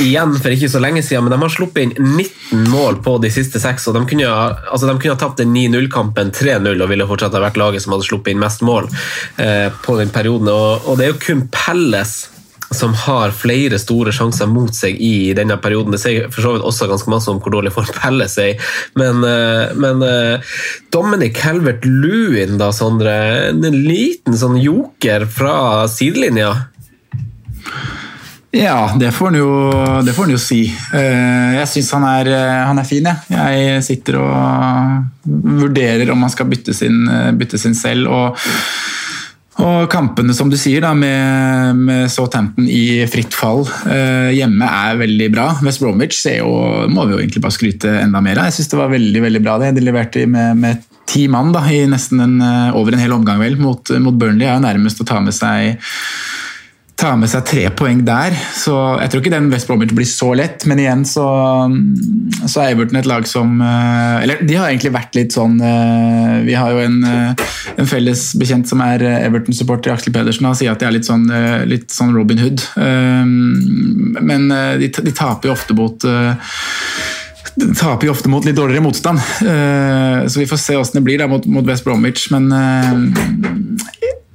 igjen for ikke så lenge siden, men de har sluppet inn 19 mål på de siste seks. og De kunne, altså, de kunne ha tapt den 9-0-kampen 3-0 og ville fortsatt ha vært laget som hadde sluppet inn mest mål på den perioden. Og, og det er jo kun Pelles som har flere store sjanser mot seg i denne perioden. Det sier for så vidt også ganske masse om hvor dårlig (laughs) form Pelle er Men, eh, men eh, Dominic Helvert-Lewin, da, Sondre. En liten sånn joker fra sidelinja. Ja, det får han jo, jo, si. Eh, jeg syns han, han, er fin, jeg. Jeg sitter og vurderer om han skal bytte sin, bytte sin selv. og og kampene som du sier da, med, med Southampton i fritt fall eh, hjemme er veldig bra. West Bromwich jo, må vi jo egentlig bare skryte enda mer av. Jeg syns det var veldig veldig bra det. De leverte med, med ti mann da, i nesten en, eh, over en hel omgang vel, mot, mot Burnley. er jo nærmest å ta med seg ta med seg tre poeng der. Så jeg tror ikke den West Bromwich blir så lett, men igjen så, så, er Everton et lag som eh, Eller de har egentlig vært litt sånn eh, Vi har jo en, eh, en felles bekjent som er Everton-supporter, Aksel Pedersen, og sier at de er litt sånn, litt sånn Robin Hood. Men de, de taper jo ofte mot taper jo ofte mot litt dårligere motstand. Så vi får se hvordan det blir da mot West Bromwich. Men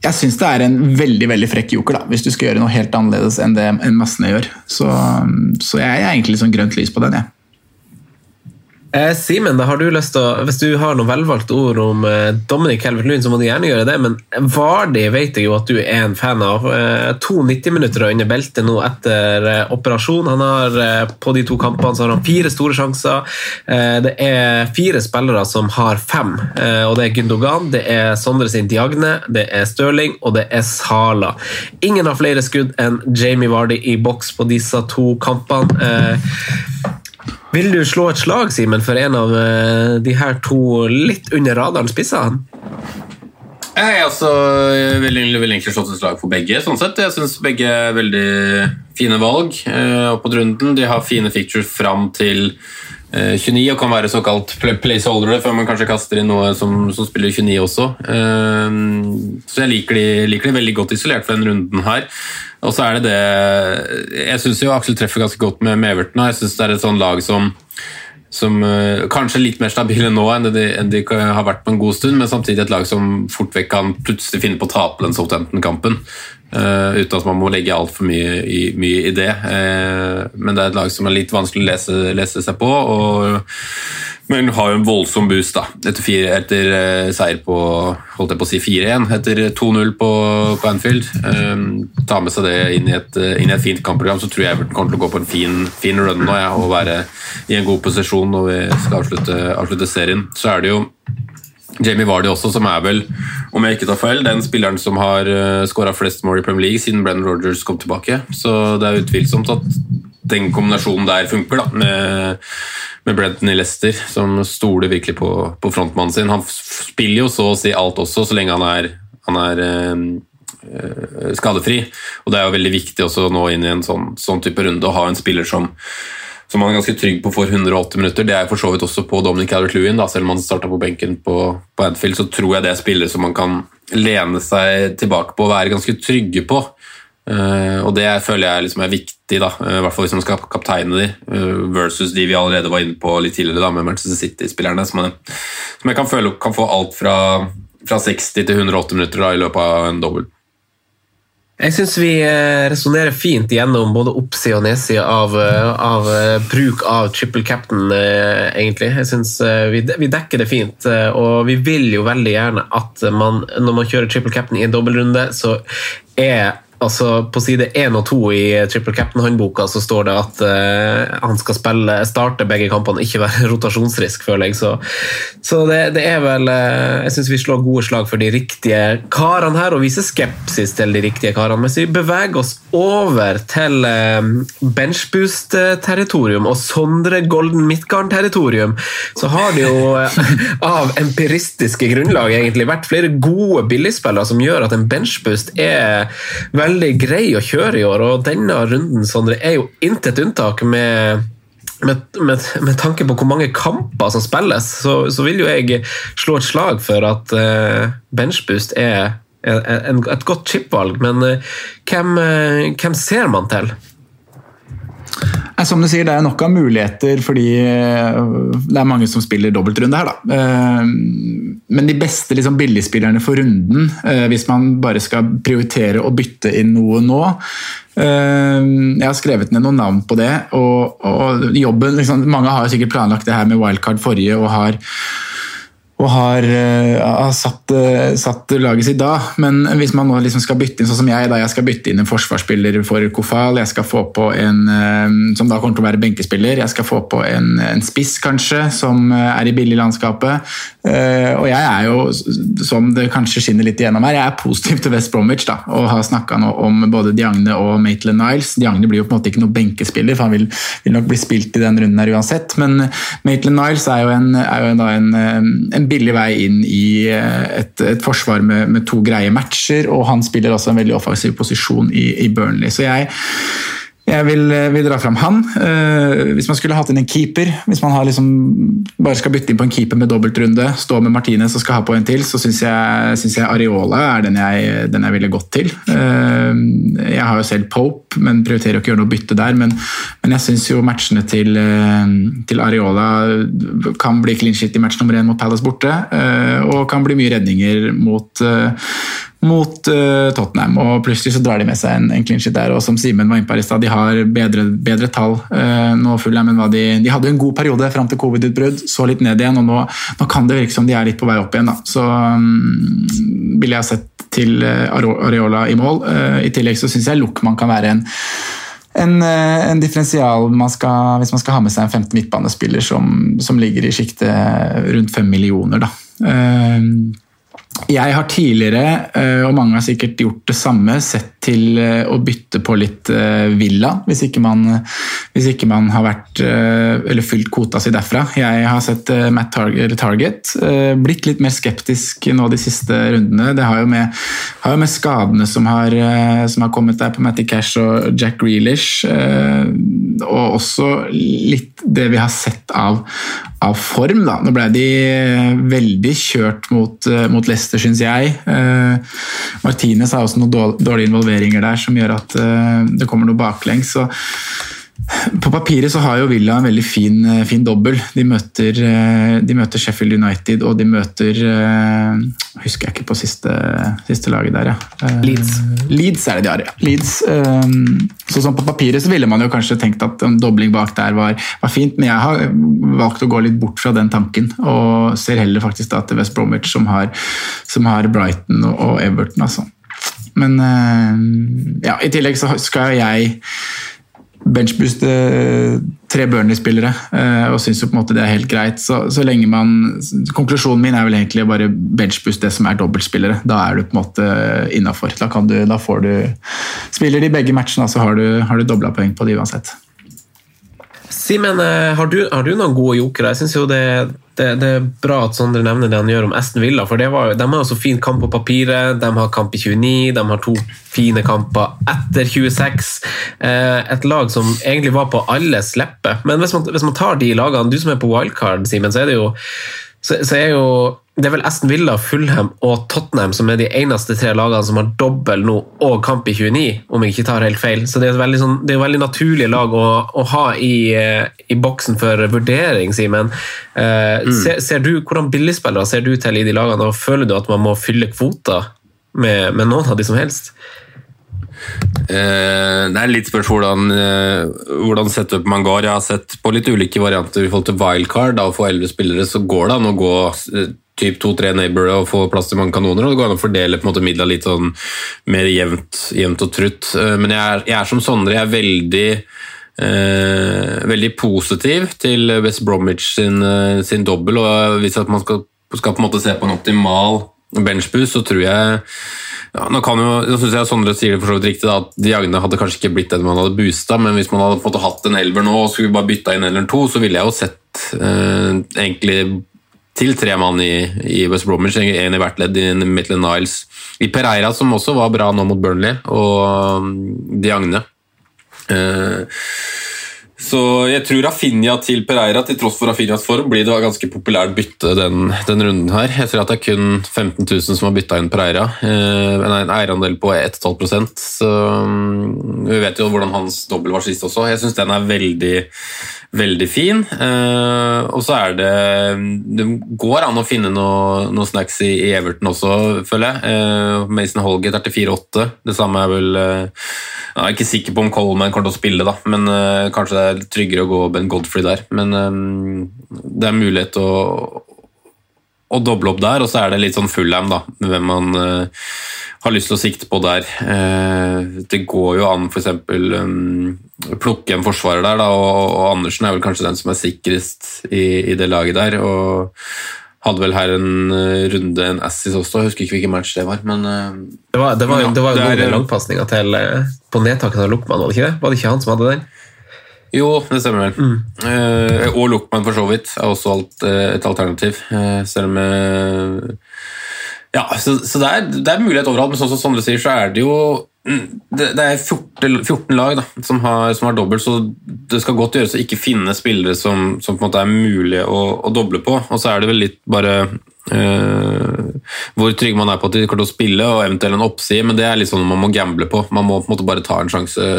jeg syns det er en veldig veldig frekk joker, da, hvis du skal gjøre noe helt annerledes enn det en massene gjør. Så, så jeg er egentlig sånn grønt lys på den, jeg. Eh, Simen, hvis du har noen velvalgte ord om eh, Dominic Calvert-Lewin, så må du gjerne gjøre det. Men Vardi vet jeg jo at du er en fan av. Eh, to 90-minutter under beltet nå etter eh, operasjon. Han har På de to kampene så har han fire store sjanser. Det er fire spillere som har fem. og Det er Gundogan, det er Sondre sin Diagne, det er Stirling og det er Sala. Ingen har flere skudd enn Jamie Vardy i boks på disse to kampene. Vil du slå et slag, Simen, for en av eh, de her to litt under radaren spissene? Jeg altså, også vil, veldig egentlig slått et slag for begge. sånn sett. Jeg syns begge er veldig fine valg eh, opp mot runden. De har fine fictures fram til 29 eh, og kan være såkalt placeholdere før man kanskje kaster inn noe som, som spiller 29 også. Så jeg liker de, liker de veldig godt isolert for den runden her. Og så er det det Jeg syns jo Aksel treffer ganske godt med, med. Jeg syns det er et sånn lag som som uh, kanskje er litt mer stabile nå enn de, enn de, har vært på en god stund, men samtidig et lag som fort vekk kan plutselig finne på å tape den Southampton-kampen. Uh, uten at man må legge altfor mye, mye i det. Uh, men det er et lag som er litt vanskelig å lese, lese seg på. og men har jo en voldsom boost da, etter, fire, etter uh, seier på holdt jeg på å si 4-1, etter 2-0 på, på, Anfield. Ta med seg det inn i, et, inn i et, fint kampprogram, så tror jeg Everton kommer til å gå på en fin, fin run nå ja, og være i en god posisjon når vi skal avslutte, avslutte serien. Så er det jo Jamie Vardy også, som er vel, om jeg ikke tar feil, den spilleren som har uh, eh, skåra flest mål i Premier League siden Brennan Rogers kom tilbake. Så det er utvilsomt at den kombinasjonen der funker, da, med, med Brenton i Leicester, som stoler virkelig på, på frontmannen sin. Han spiller jo så å si alt også, så lenge han er, han er eh, skadefri. Og det er jo veldig viktig også nå inn i en sånn, sånn type runde å ha en spiller som som man er ganske trygg på for 180 minutter. Det er for så vidt også på Dominic Calvert-Lewin. Selv om han starta på benken på, på Anfield, så tror jeg det er spillere som man kan lene seg tilbake på og være ganske trygge på. Uh, og det føler jeg liksom er viktig, da, uh, i hvert fall hvis man skal ha kapteine de, uh, versus de vi allerede var inne på litt tidligere da, med Manchester City-spillerne, som, som, jeg kan føle kan få alt fra, fra 60 til 180 minutter da, i løpet av en dobbel. Jeg syns vi resonnerer fint gjennom både oppside og nedside av, av, bruk av triple captain, egentlig. Jeg synes vi, vi, dekker det fint, og vi vil jo veldig gjerne at man, når man kjører triple captain i en dobbeltrunde, så er Altså, på side 1 og 2 i Triple Captain-håndboka så står det at uh, han skal spille, starte begge kampene, ikke være (laughs) rotasjonsrisk, føler jeg. Så, så det, det, er vel uh, Jeg syns vi slår gode slag for de riktige karene her, og viser skepsis til de riktige karene. Mens vi beveger oss over til uh, benchboost-territorium og Sondre Golden Midtgarn-territorium, så har det jo av empiristiske grunnlag egentlig vært flere gode billigspillere som gjør at en benchboost er veldig grei å kjøre i år, og denne runden Sondre, er jo intet unntak med med, med, med, tanke på hvor mange kamper som spilles, så, så vil jo jeg slå et slag for at uh, benchboost er en, et godt chipvalg. Men uh, hvem, uh, hvem, ser man til? Som du sier, Det er nok av muligheter fordi det er mange som spiller dobbeltrunde her. Da. Men de beste liksom, billigspillerne for runden, hvis man bare skal prioritere å bytte inn noe nå, jeg har skrevet ned noen navn på det. og, og jobben, liksom, Mange har sikkert planlagt det her med wildcard forrige og har og har, uh, har satt, uh, satt, laget sitt da. Men hvis man nå liksom skal bytte inn, sånn som jeg, da jeg skal bytte inn en forsvarsspiller for Kofal, jeg skal få på en uh, som da kommer til å være benkespiller, jeg skal få på en, en spiss kanskje, som er i billiglandskapet. og jeg er jo, som det kanskje skinner litt igjennom her, jeg er positiv til West Bromwich da, og har snakka om både Diagne og Maitland Niles. Diagne blir jo på en måte ikke noen benkespiller, for han vil, vil nok bli spilt i den runden her uansett. Men Maitland Niles er jo en, er jo en, en en billig vei inn i eh, et, et forsvar med, med, to greie matcher, og han spiller også en veldig offensiv posisjon i, i Burnley. Så jeg jeg vil, eh, vil, dra fram han. Uh, hvis man skulle hatt inn en keeper, hvis man liksom, bare skal bytte inn på en keeper med dobbeltrunde, stå med Martinez og skal ha på en til, så syns jeg, jeg Areola er den jeg, den jeg ville gått til. Uh, jeg har jo selv Pope, men prioriterer å ikke gjøre noe bytte der. Men, men jeg syns jo matchene til, uh, til, Areola kan bli clean shit i match nummer én mot Palace borte, og kan bli mye redninger mot mot uh, Tottenham. og Plutselig så drar de med seg en, en clean sheet der. og Som Simen var inne på i stad, de har bedre, bedre tall nå Fulham enn hva de De hadde en god periode fram til covid-utbrudd, så litt ned igjen. og nå, nå, kan det virke som de er litt på vei opp igjen. da. Så um, ville jeg sett til uh, Areola i mål. I tillegg så syns jeg Luckman kan være en en, en, differensial man skal, hvis man skal ha med seg en femte midtbanespiller som, som ligger i sjiktet rundt fem millioner. Da. Uh, jeg har tidligere, eh, og mange har sikkert gjort det samme, sett til eh, å bytte på litt eh, villa, hvis ikke man, hvis ikke man har vært fylt kvota si derfra. Jeg har sett Matt Target, Target, blitt litt mer skeptisk nå de siste rundene. Det har jo med, har jo med skadene som har, som har, kommet der på Matty Cash og Jack Grealish, og også litt det vi har sett av, av form. Da. Nå ble de veldig kjørt mot, mot Leicester Leicester, syns jeg. Eh, Martinez har også noen dårlige involveringer der som gjør at eh, det kommer noe baklengs. Så på papiret så har jo Villa en veldig fin, eh, fin dobbel. De møter, eh, de møter, Sheffield United og de møter eh, Husker jeg ikke på siste, siste laget der, ja. Leeds. Leeds er det de har, ja. Leeds. Så sånn på papiret så ville man jo kanskje tenkt at en dobling bak der var, var, fint, men jeg har valgt å gå litt bort fra den tanken. Og ser heller faktisk da til West Bromwich, som har, som har Brighton og Everton, altså. Men ja, i tillegg så skal jeg benchbooste eh, tre Burnley-spillere eh, og syns jo på en måte det er helt greit. Så, så lenge man Konklusjonen min er vel egentlig bare benchboost det som er dobbeltspillere. Da er du på en måte innafor. Da, da, får du Spiller de begge matchene, så har du, har du dobla poeng på de uansett. Simen, eh, har, har, du noen gode jokere? Jeg synes jo det, det, det, er bra at Sondre nevner det han gjør om Aston Villa. for var, De har jo så fin kamp på papiret. De har kamp i 29, de har to fine kamper etter 26. Eh, et lag som egentlig var på alles leppe. Men hvis man, hvis man tar de lagene, du som er på wildcard, Simen, så er det jo så, så er jo det er vel Aston Villa, Fulham og Tottenham som er de eneste tre lagene som har dobbel nå og kamp i 29, om jeg ikke tar helt feil. Så det er et veldig, sånn, det er et veldig naturlig lag å, å ha i, eh, i, boksen for vurdering, Simen. Eh, mm. ser, ser, du, hvordan billigspillere ser du til i de lagene, og føler du at man må fylle kvoter med, med noen av de som helst? Eh, det er litt spørsmål hvordan, eh, hvordan setup man går. Jeg har sett på litt ulike varianter i forhold til wildcard. Da, å få elleve spillere så går det an å gå eh, typ to-tre neighborer og få plass til mange kanoner. og Det går an å fordele på en måte midla litt sånn mer jevnt, jevnt og trutt. Men jeg er, jeg er, som Sondre. Jeg er veldig eh, veldig positiv til West Bromwich sin, sin dobbel. og Hvis man skal, skal, på en måte se på en optimal benchboost, så tror jeg ja, nå kan jo, nå synes jeg Sondre sier det for så vidt riktig, da, at Diagne hadde kanskje ikke blitt den man hadde boosta, men hvis man hadde fått hatt en elver nå og skulle bare bytta inn en eller to, så ville jeg jo sett eh, egentlig til tre mann i, i West Bromwich, en i hvert ledd i Midtland Niles. I Pereira, som også var bra nå mot Burnley, og de Diagne. Uh, så jeg tror Rafinha til Pereira, til tross for Rafinhas form, blir det ganske populært bytte den, den, runden her. Jeg ser at det er kun 15 000 som har bytta inn Pereira. Eh, en eierandel på 1,5 så um, Vi vet jo hvordan hans dobbel var sist også. Jeg syns den er veldig veldig fin. Eh, og så er det Det går an å finne noe, noe snacks i, i, Everton også, føler jeg. Eh, Mason Holgate er til 4-8. Det samme er vel eh, Jeg er ikke sikker på om Coleman kommer til å spille, da, men kanskje det er tryggere å gå Ben Godfrey der. Men det er mulighet å, å doble opp der, og så er det litt sånn Fullham, da, hvem man uh, har lyst til å sikte på der. det går jo an f.eks. Um, plukke en forsvarer der, da, og, og, Andersen er vel kanskje den som er sikrest i, i, det laget der. og hadde vel her en uh, runde, en assis også, jeg husker ikke hvilken match det var. men... Uh, det var, det var, det var jo noen langpasninger til uh, på nedtaket av Luckman, var det ikke det? Var det ikke han som hadde den? Jo, det stemmer vel. Mm. og Luckman for så vidt er også alt, et alternativ. selv om Ja, så, så det, er, det, er, mulighet overalt, men sånn som Sondre sier, så er det jo det, det er 14, 14 lag da, som har, som har dobbelt, så det skal godt gjøres å ikke finne spillere som, som, på en måte er mulig å, å, doble på. Og så er det vel litt bare øh, hvor trygg man er på at de kommer til å spille, og eventuelt en oppside, men det er litt sånn man må gamble på. Man må på en måte bare ta en sjanse.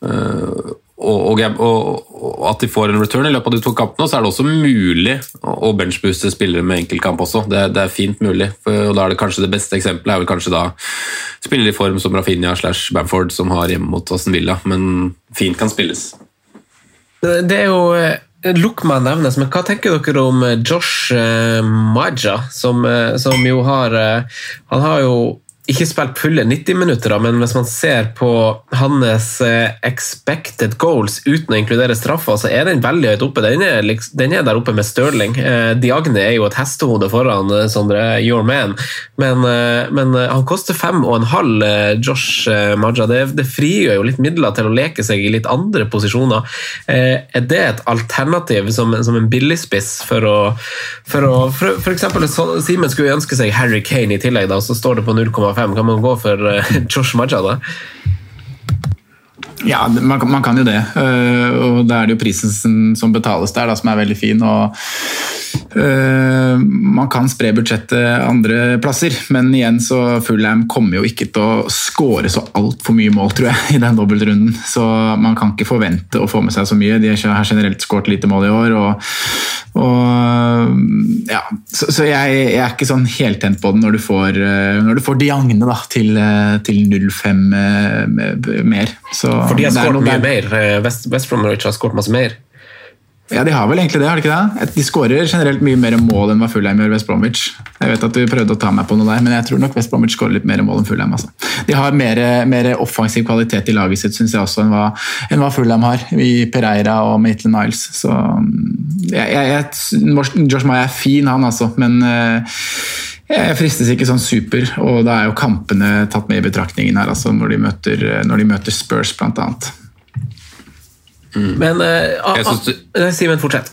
Øh, og, og, og, at de får en return i løpet av de to kampene, så er det også mulig å benchbooste spillere med enkeltkamp også. Det, det, er fint mulig. For, og da er det kanskje det beste eksempelet er vel kanskje da spillere i form som Rafinha slash Bamford, som har hjemme mot Aston Villa, men fint kan spilles. Det er jo eh, Luckman nevnes, men hva tenker dere om eh, Josh eh, Maja, som, som jo har Han har jo ikke spilt fulle 90 minutter, men hvis man ser på hans eh, expected goals uten å inkludere straffer, så er den veldig høyt oppe. Den er, den er der oppe med Stirling. Eh, Diagne er jo et hestehode foran eh, Sondre, your man, men, men han koster fem og en halv, Josh Maja. Det, det frigjør jo litt midler til å leke seg i litt andre posisjoner. Er det et alternativ som, som en billigspiss for å For, å, for, for eksempel, Simen skulle ønske seg Harry Kane i tillegg, da, så står det på 0,5 fem. Kan man gå for uh, (laughs) Josh Maja da? Ja, man, man, kan jo det. Uh, og da er det jo prisen som betales der, da, som er veldig fin. og uh, Man kan spre budsjettet andre plasser, men igjen så Fullham kommer jo ikke til å skåre så altfor mye mål, tror jeg, (laughs) i den dobbeltrunden. Så man kan ikke forvente å få med seg så mye. De har generelt skåret lite mål i år. og og, ja, så, så jeg, jeg, er ikke sånn heltent på den når du får, eh, når du får Diagne da, til, eh, til 0,5 eh, mer. Så, For de har skåret mye mer? West, West Bromwich har skåret masse mer? Ja, de har vel egentlig det, har de ikke det? De skårer generelt mye mer mål enn hva Fulheim gjør West Bromwich. Jeg vet at du prøvde å ta meg på noe der, men jeg tror nok West Bromwich skårer litt mer mål enn Fulheim. Altså. De har mer, mer, offensiv kvalitet i laget sitt, syns jeg også, enn hva, hva Fulheim har. I Pereira og Maitland Niles. Så jeg, jeg, jeg, Josh Maya er fin, han altså, men uh, jeg fristes ikke sånn super, og da er jo kampene tatt med i betraktningen her, altså når de møter, når de møter Spurs, blant annet. Mm. Men uh, Simen, fortsett.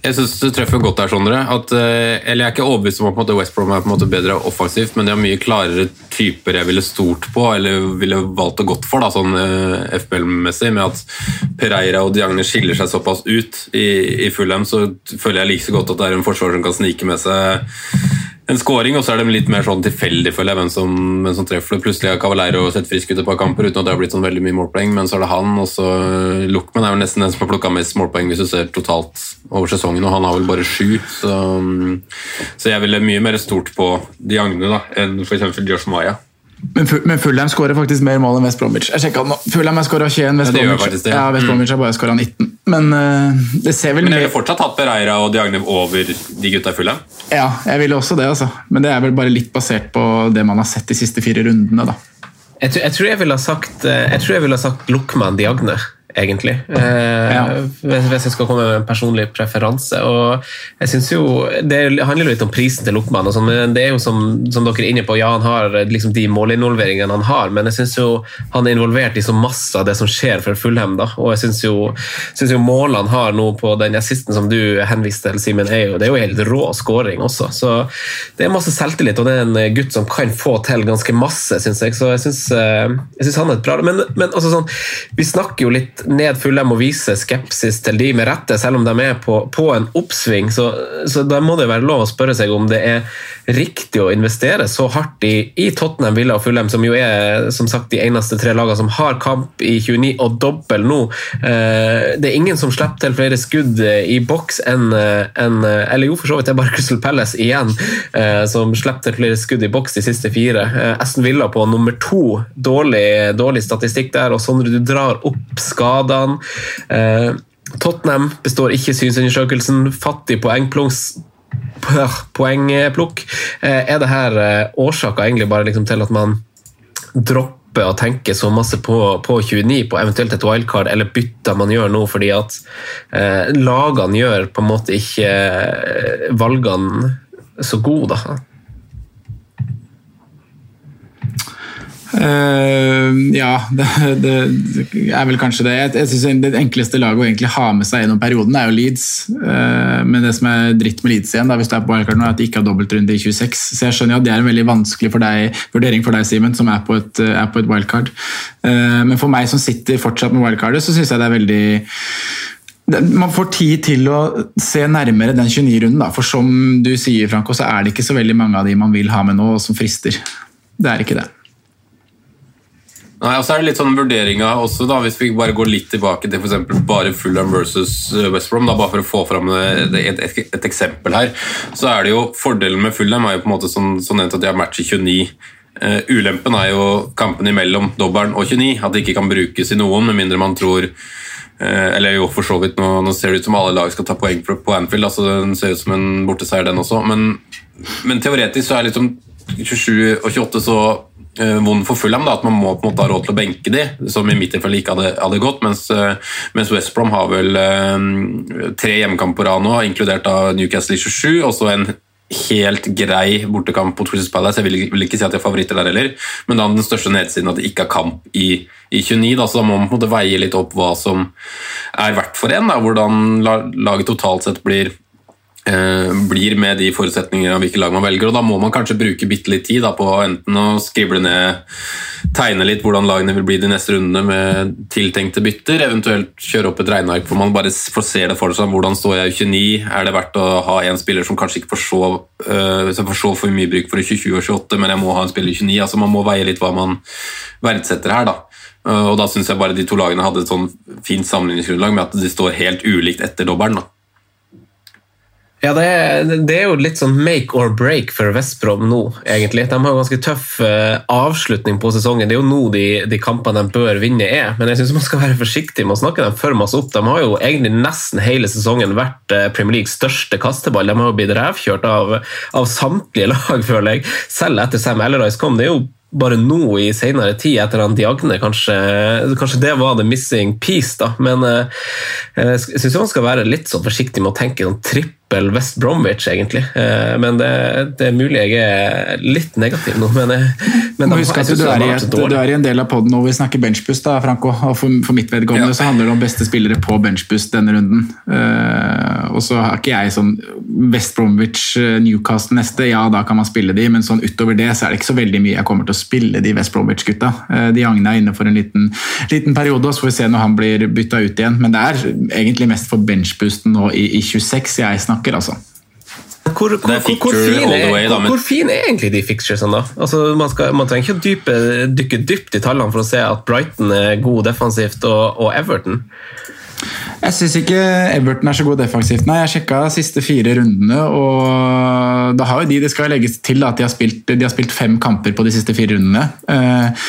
Jeg syns du treffer godt der, Sondre. At, uh, eller Jeg er ikke overbevist om at West Brom er på en måte bedre offensivt, men de har mye klarere typer jeg ville stort på, eller ville valgt å gått for, da, sånn uh, FBL-messig. Med at Pereira og Diagne skiller seg såpass ut i, i Fulham, så føler jeg like så godt at det er en forsvarer som kan snike med seg en scoring, og så er det litt mer sånn tilfeldig, føler jeg, hvem som, hvem som treffer det. Plutselig har Cavaleiro sett frisk ut et par kamper uten at det har blitt sånn veldig mye målpoeng, men så er det han, og så Luckman er vel nesten den som har plukka mest målpoeng hvis du ser totalt over sesongen, og han har vel bare sju. Så, så jeg ville mye mer stort på Diagne da, enn f.eks. Josh Maya. Men, men Fulham skårer faktisk mer mål enn West Bromwich. Jeg nå. Fulham har skåra 21, West, ja, Bromwich. Ja, West mm. Bromwich har bare skåra 19. Men uh, det ser vel Men jeg ville fortsatt hatt Pereira og Diagnev over de gutta i Fulham? Ja, jeg ville også det, altså. Men det er vel bare litt basert på det man har sett de siste fire rundene, da. Jeg tror jeg, ville ha sagt, eh, jeg ville ha sagt Lukman Diagne. Egentlig. (laughs) Eh, Ja. hvis, jeg skal komme med en personlig preferanse. Og jeg synes jo, Det handler jo litt om prisen til Luckman, og sånn, men det er jo som, som dere er inne på, ja, han har liksom de målinvolveringene han har, men jeg syns jo han er involvert i så masse av det som skjer for Fulham. da, og jeg synes jo, synes jo målene han har nå på den assisten som du henviste til, Simen, er jo, det er jo helt rå scoring også. Så det er masse selvtillit, og det er en gutt som kan få til ganske masse, syns jeg. Så jeg syns, eh, jeg syns han er et bra Men, men altså sånn, vi snakker jo litt ned Fulham og vise skepsis til de med rette, selv om de er på, på en oppsving. Så, så da må det være lov å spørre seg om det er riktig å investere så hardt i, i Tottenham, Villa og Fulham, som jo er som sagt de eneste tre lagene som har kamp i 29 og dobbel nå. Eh, det er ingen som slipper til flere skudd eh, i boks enn en, Eller jo, for så vidt, det er bare Crystal Palace igjen eh, som slipper til flere skudd i boks de siste fire. Eh, Aston Villa på nummer to. Dårlig, dårlig statistikk der. Og Sondre, du drar opp skadene. Eh, Tottenham består ikke synsundersøkelsen. Fattig poengplunks poengplukk. Eh, Er det her eh, årsaker egentlig bare liksom til at man dropper å tenke så masse på, på 29, på eventuelt et wildcard, eller bytter man gjør nå fordi at eh, lagene gjør på en måte ikke eh, valgene så gode, da? Eh, ja, det, det er vel kanskje det. Jeg, jeg synes Det enkleste laget å egentlig ha med seg gjennom perioden er jo Leeds. Uh, men det som er dritt med Leeds igjen, da, hvis du er på wildcard nå, er at de ikke har dobbeltrunde i 26. Så jeg skjønner jo at det er en veldig vanskelig for deg, vurdering for deg, Simen, som er på et, er på et wildcard. Uh, men for meg som sitter fortsatt med wildcardet, så syns jeg det er veldig man får tid til å se nærmere den 29-runden, for som du sier, Franco, så er det ikke så veldig mange av de man vil ha med nå, som frister. Det er ikke det. Nei, og så er det litt sånn vurderinga også, da, hvis vi bare går litt tilbake til eksempel bare Fulham versus eh, West Brom, da, bare for å få fram det- et, et, et eksempel her, så er det jo fordelen med Fulham er jo på en måte sånn, sånn at de har match i 29. Uh, ulempen er jo kampen imellom dobbelen og 29, at det ikke kan brukes i noen, med mindre man tror eh, eller jo, for så vidt, nå, nå ser det ut som alle lag skal ta poeng på, Anfield, altså den ser ut som en borteseier den også, men, men teoretisk så er liksom 27 og 28 så eh, vond for Fulham da, at man må på en måte ha råd til å benke de, som i mitt tilfelle ikke hadde, hadde gått, mens, eh, mens West Brom har vel eh, tre hjemmekamper på rad nå, inkludert av Newcastle i 27, og så en helt grei bortekamp mot Crystal Palace. Jeg vil, vil ikke si at de er favoritter der heller, men da den største nedsiden at de ikke har kamp i, i 29, da, så da må man på en måte veie litt opp hva som er verdt for en, da, hvordan laget totalt sett blir eh, blir med de forutsetningene av hvilke lag man velger. og Da må man kanskje bruke bitte litt tid da, på enten å skrible ned, tegne litt hvordan lagene vil bli de neste rundene med tiltenkte bytter, eventuelt kjøre opp et regneark hvor man bare får se det for seg. Hvordan står jeg i 29? Er det verdt å ha en spiller som kanskje ikke får så, øh, får så for mye bruk for i 27 og 28, men jeg må ha en spiller i 29? altså Man må veie litt hva man verdsetter her. da. Uh, Og Da syns jeg bare de to lagene hadde et sånn fint sammenligningsgrunnlag med at de står helt ulikt etter dobbelen. da. Ja, det er, det er jo litt sånn make or break for Vestbrom nå, egentlig. De har jo ganske tøff eh, avslutning på sesongen. Det er jo nå de, de kampene de bør vinne er, men jeg syns man skal være forsiktig med å snakke dem for masse opp. De har jo egentlig nesten hele sesongen vært eh, Premier Leagues største kasteball. De har jo blitt revkjørt av, av samtlige (laughs) lag, føler jeg. Selv etter Sam Ellerice kom. Det er jo bare nå i senere tid, etter han Diagne, kanskje, kanskje det var the missing piece, da. Men eh, jeg syns man skal være litt sånn forsiktig med å tenke sånn trippel West Bromwich, egentlig. Eh, men det, det er mulig jeg er litt negativ nå, men, men Må de- at du er, i et, du er i en del av podden hvor vi snakker benchbust, da, Franco. Og for, for mitt vedkommende Ja. så handler det om beste spillere på benchbust denne runden. Uh, og så har ikke jeg sånn West Bromwich, Newcast Newcastle neste, ja da kan man spille de, men sånn utover det så er det ikke så veldig mye jeg kommer til å spille de West Bromwich-gutta. Uh, de Agne er inne for en liten, liten periode, og så får vi se når han blir bytta ut igjen. Men det er egentlig mest for benchboosten nå i, i 26 jeg snakker, altså. Hvor, hvor, hvor, the er, way, da, men- hvor fin er egentlig de fixturesene, da? Altså, man, skal, man trenger ikke å dype, dykke dypt i tallene for å se at Brighton er god defensivt, og, og Everton. Jeg syns ikke Everton er så god defensivt. Nei, Jeg sjekka siste fire rundene, og da har jo de Det skal legges til at de har spilt, de har spilt fem kamper på de siste fire rundene. Eh,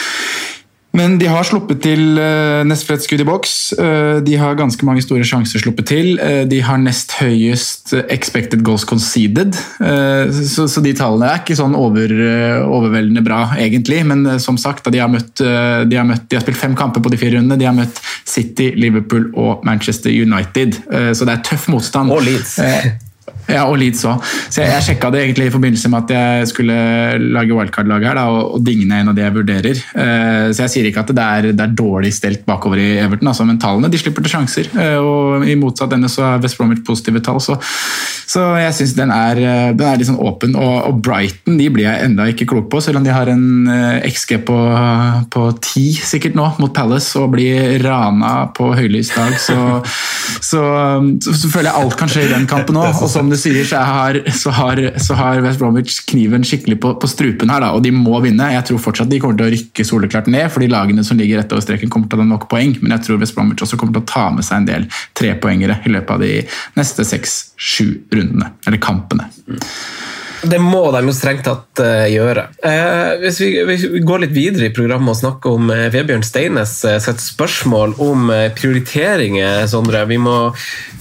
Men de har sluppet til uh, nest flest skudd i boks. Uh, de har ganske mange store sjanser sluppet til. Uh, de har nest høyest expected goals conceded. Så, så, de tallene er ikke sånn over, overveldende bra, egentlig. Men som sagt, de har, møtt, de, har møtt, de har spilt fem kamper på de fire rundene. De har møtt City, Liverpool og Manchester United. Så det er tøff motstand. Og Leeds. (laughs) Ja, og Leeds òg. Så jeg, jeg sjekka det egentlig i forbindelse med at jeg skulle lage wildcard-lag her, da, og, og Digne en av de jeg vurderer. Uh, så jeg sier ikke at det er, det er, dårlig stelt bakover i Everton, altså, men tallene de slipper til sjanser. Uh, og i motsatt ende så er West Bromwich positive tall, så, så jeg syns den, den, er litt sånn åpen. Og, og, Brighton de blir jeg enda ikke klok på, selv om de har en XG på, på 10 sikkert nå mot Palace og blir rana på høylys dag, så, så, så, føler jeg alt kan skje i den kampen òg. Og som du sier, så har, så har, så har West Bromwich kniven skikkelig på, på strupen her, da, og de må vinne. Jeg tror fortsatt de kommer til å rykke soleklart ned, for de lagene som ligger rett over streken kommer til å ha nok poeng, men jeg tror West Bromwich også kommer til å ta med seg en del trepoengere i løpet av de neste seks-sju rundene, eller kampene. Mm. Det må de jo strengt tatt uh, gjøre. Uh, hvis, vi, vi, går litt videre i programmet og snakker om uh, Vebjørn Steines uh, sitt spørsmål om prioriteringer, Sondre. Vi må,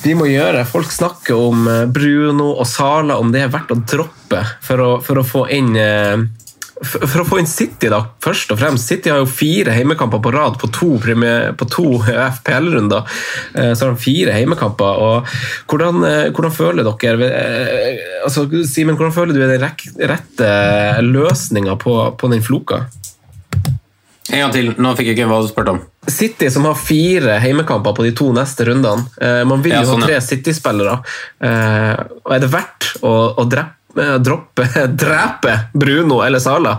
vi må, gjøre Folk snakker om Bruno og Sala, om det er verdt å droppe for å, for å få inn for å få inn City, da, først og fremst. City har jo fire heimekamper på rad på to, to FPL-runder. Eh, så har de fire heimekamper. og Hvordan, eh, hvordan føler dere eh, altså, Simen, hvordan føler du er den rette løsninga på, på den floka? En gang til. Nå fikk jeg ikke hva du spurte om. City som har fire heimekamper på de to neste rundene. Man vil jo ja, sånn, ha tre City-spillere. Er det verdt å, å drepe droppe, (laughs) drepe Bruno eller Sala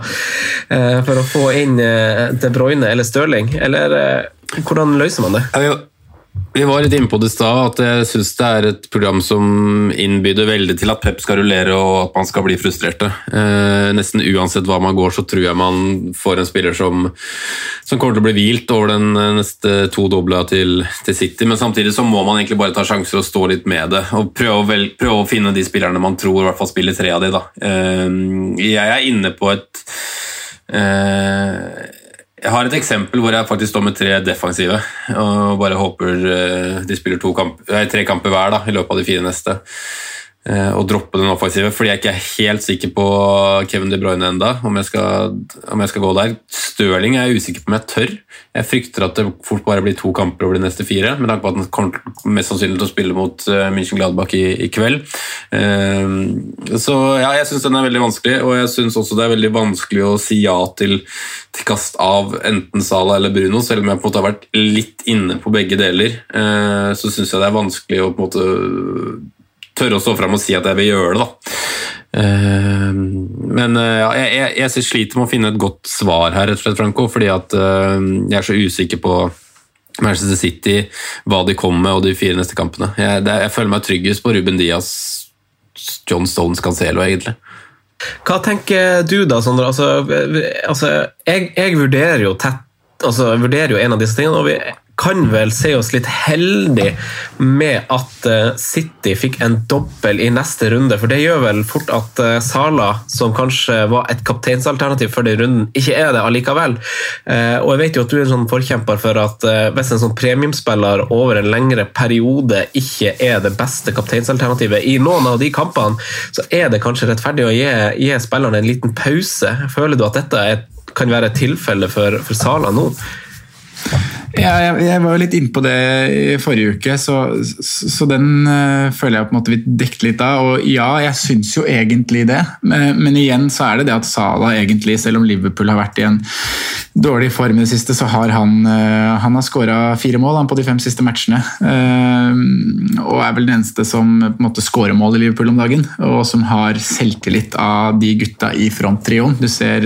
eh, for å få inn eh, De Bruyne eller Stirling? Eller eh, hvordan løser man det? Vi var litt inne på det i stad, at jeg syns det er et program som innbyder veldig til at Pep skal rullere og at man skal bli frustrerte. Eh, nesten uansett hva man går, så tror jeg man får en spiller som, som kommer til å bli hvilt over den eh, neste to dobla til, til, City. Men samtidig så må man egentlig bare ta sjanser og stå litt med det. Og prøve å, vel, prøve å finne de spillerne man tror i hvert fall spiller tre av de. Da. Eh, jeg er inne på et eh, jeg har et eksempel hvor jeg faktisk står med tre defensive og bare håper eh, de spiller kamp, tre kamper hver da, i løpet av de fire neste. Eh, og droppe den offensive, fordi jeg ikke er helt sikker på Kevin De Bruyne enda, om jeg skal, om jeg skal gå der. Stirling er jeg usikker på om jeg tør. Jeg frykter at det fort bare blir to kamper over de neste fire, med tanke på at han kommer mest sannsynlig til å spille mot uh, München Gladbach i, i kveld. Uh, så ja, jeg syns den er veldig vanskelig, og jeg syns også det er veldig vanskelig å si ja til, til kast av enten Sala eller Bruno, selv om jeg på en måte har vært litt inne på begge deler. Så syns jeg det er vanskelig å på en måte tørre å stå fram og si at jeg vil gjøre det. da. Uh, men uh, ja, jeg, jeg, jeg, sliter med å finne et godt svar her, rett og slett, Franco, fordi at uh, jeg er så usikker på Manchester City, hva de kommer med og de fire neste kampene. Jeg, det, jeg føler meg tryggest på Ruben Diaz, John Stones Cancelo, egentlig. Hva tenker du da, Sondre? Altså, altså jeg, jeg, vurderer jo tett altså, jeg vurderer jo en av disse tingene. og vi kan vel se oss litt heldig med at eh, City fikk en dobbel i neste runde. For det gjør vel fort at eh, Sala, som kanskje var et kapteinsalternativ før den runden, ikke er det allikevel. Eh, og jeg vet jo at du er en sånn forkjemper for at hvis en sånn premiumspiller over en lengre periode ikke er det beste kapteinsalternativet i noen av de kampene, så er det kanskje rettferdig å gi, gi spillerne en liten pause. Føler du at dette er, kan være et tilfelle for, for Sala nå? Ja, jeg, jeg, var jo litt innpå det i forrige uke, så, så, så den uh, føler jeg på en måte vi dekket litt av. Og ja, jeg syns jo egentlig det, men, men, igjen så er det det at Sala egentlig, selv om Liverpool har vært i en dårlig form i det siste, så har han, uh, han har skåra fire mål han, på de fem siste matchene. Uh, og er vel den eneste som på en måte skårer mål i Liverpool om dagen, og som har selvtillit av de gutta i fronttrioen. Du ser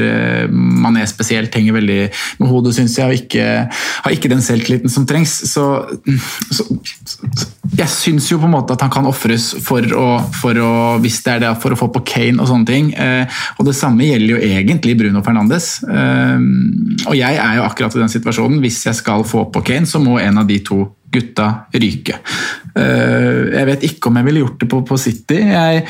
Mané spesielt henger veldig med hodet, syns jeg, og ikke, har ikke den den selvtilliten som trengs. Så, så, så jeg syns jo på en måte at han kan ofres for, for, å hvis det er det, for å få på Kane og sånne ting. Eh, og det samme gjelder jo egentlig Bruno Fernandes. Eh, og jeg er jo akkurat i den situasjonen. Hvis jeg skal få på Kane, så må en av de to gutta ryke. Eh, jeg vet ikke om jeg ville gjort det på, på City. Jeg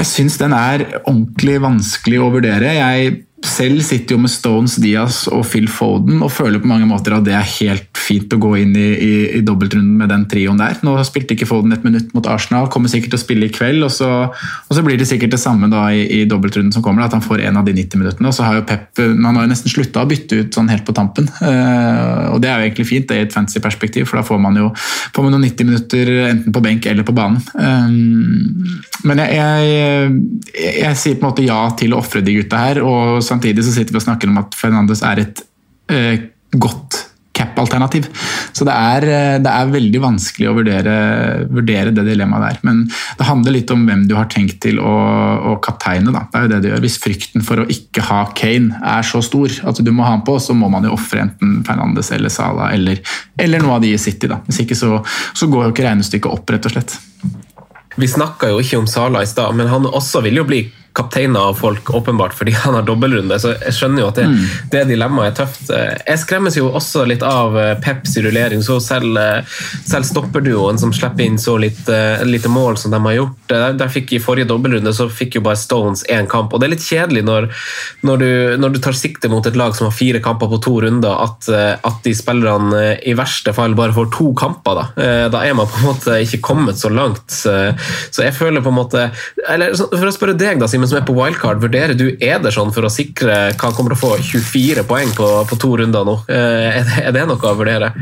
jeg syns den er ordentlig vanskelig å vurdere. Jeg selv sitter jo med Stones, Diaz og Phil Foden og føler på mange måter at det er helt fint å gå inn i, i, i dobbeltrunden med den trioen der. Nå spilte ikke Foden et minutt mot Arsenal, kommer sikkert til å spille i kveld. Og så, og så blir det sikkert det samme da i, i dobbeltrunden som kommer, at han får en av de 90 minuttene. Og så har jo Pep Man har jo nesten slutta å bytte ut sånn helt på tampen. Uh, og det er jo egentlig fint det er et fancy perspektiv, for da får man jo får man noen 90 minutter enten på benk eller på banen. Um, men jeg, jeg, jeg, jeg, sier på en måte ja til å ofre de gutta her. og samtidig så sitter vi og snakker om at Fernandes er et uh, godt cap-alternativ. Så det er, eh, det er, veldig vanskelig å vurdere, vurdere, det dilemmaet der. Men det handler litt om hvem du har tenkt til å, å kapteine. Da. Det er jo det det gjør. Hvis frykten for å ikke ha Kane er så stor at du må ha han på, så må man jo ofre enten Fernandes eller Sala eller, eller, noe av de i City. Da. Hvis ikke så, så går jo ikke regnestykket opp, rett og slett. Vi snakka jo ikke om Sala i stad, men han også vil jo bli kapteiner av folk, åpenbart, fordi han har dobbeltrunde. Så jeg skjønner jo at det, mm. det dilemmaet er tøft. Jeg skremmes jo også litt av eh, Peps rullering. Så selv, eh, selv stopperduoen som slipper inn så lite, eh, lite, mål som de har gjort der, der fikk I forrige dobbeltrunde så fikk jo bare Stones én kamp. og Det er litt kjedelig når, når, du, når, du, tar sikte mot et lag som har fire kamper på to runder, at, at de spillerne i verste fall bare får to kamper. Da, da er man på en måte ikke kommet så langt. Så jeg føler på en måte eller For å spørre deg, da, Simen men som er på wildcard, vurderer du Ederson for å sikre hva kommer til å få 24 poeng på, på to runder nå? Eh, er det, noe å vurdere?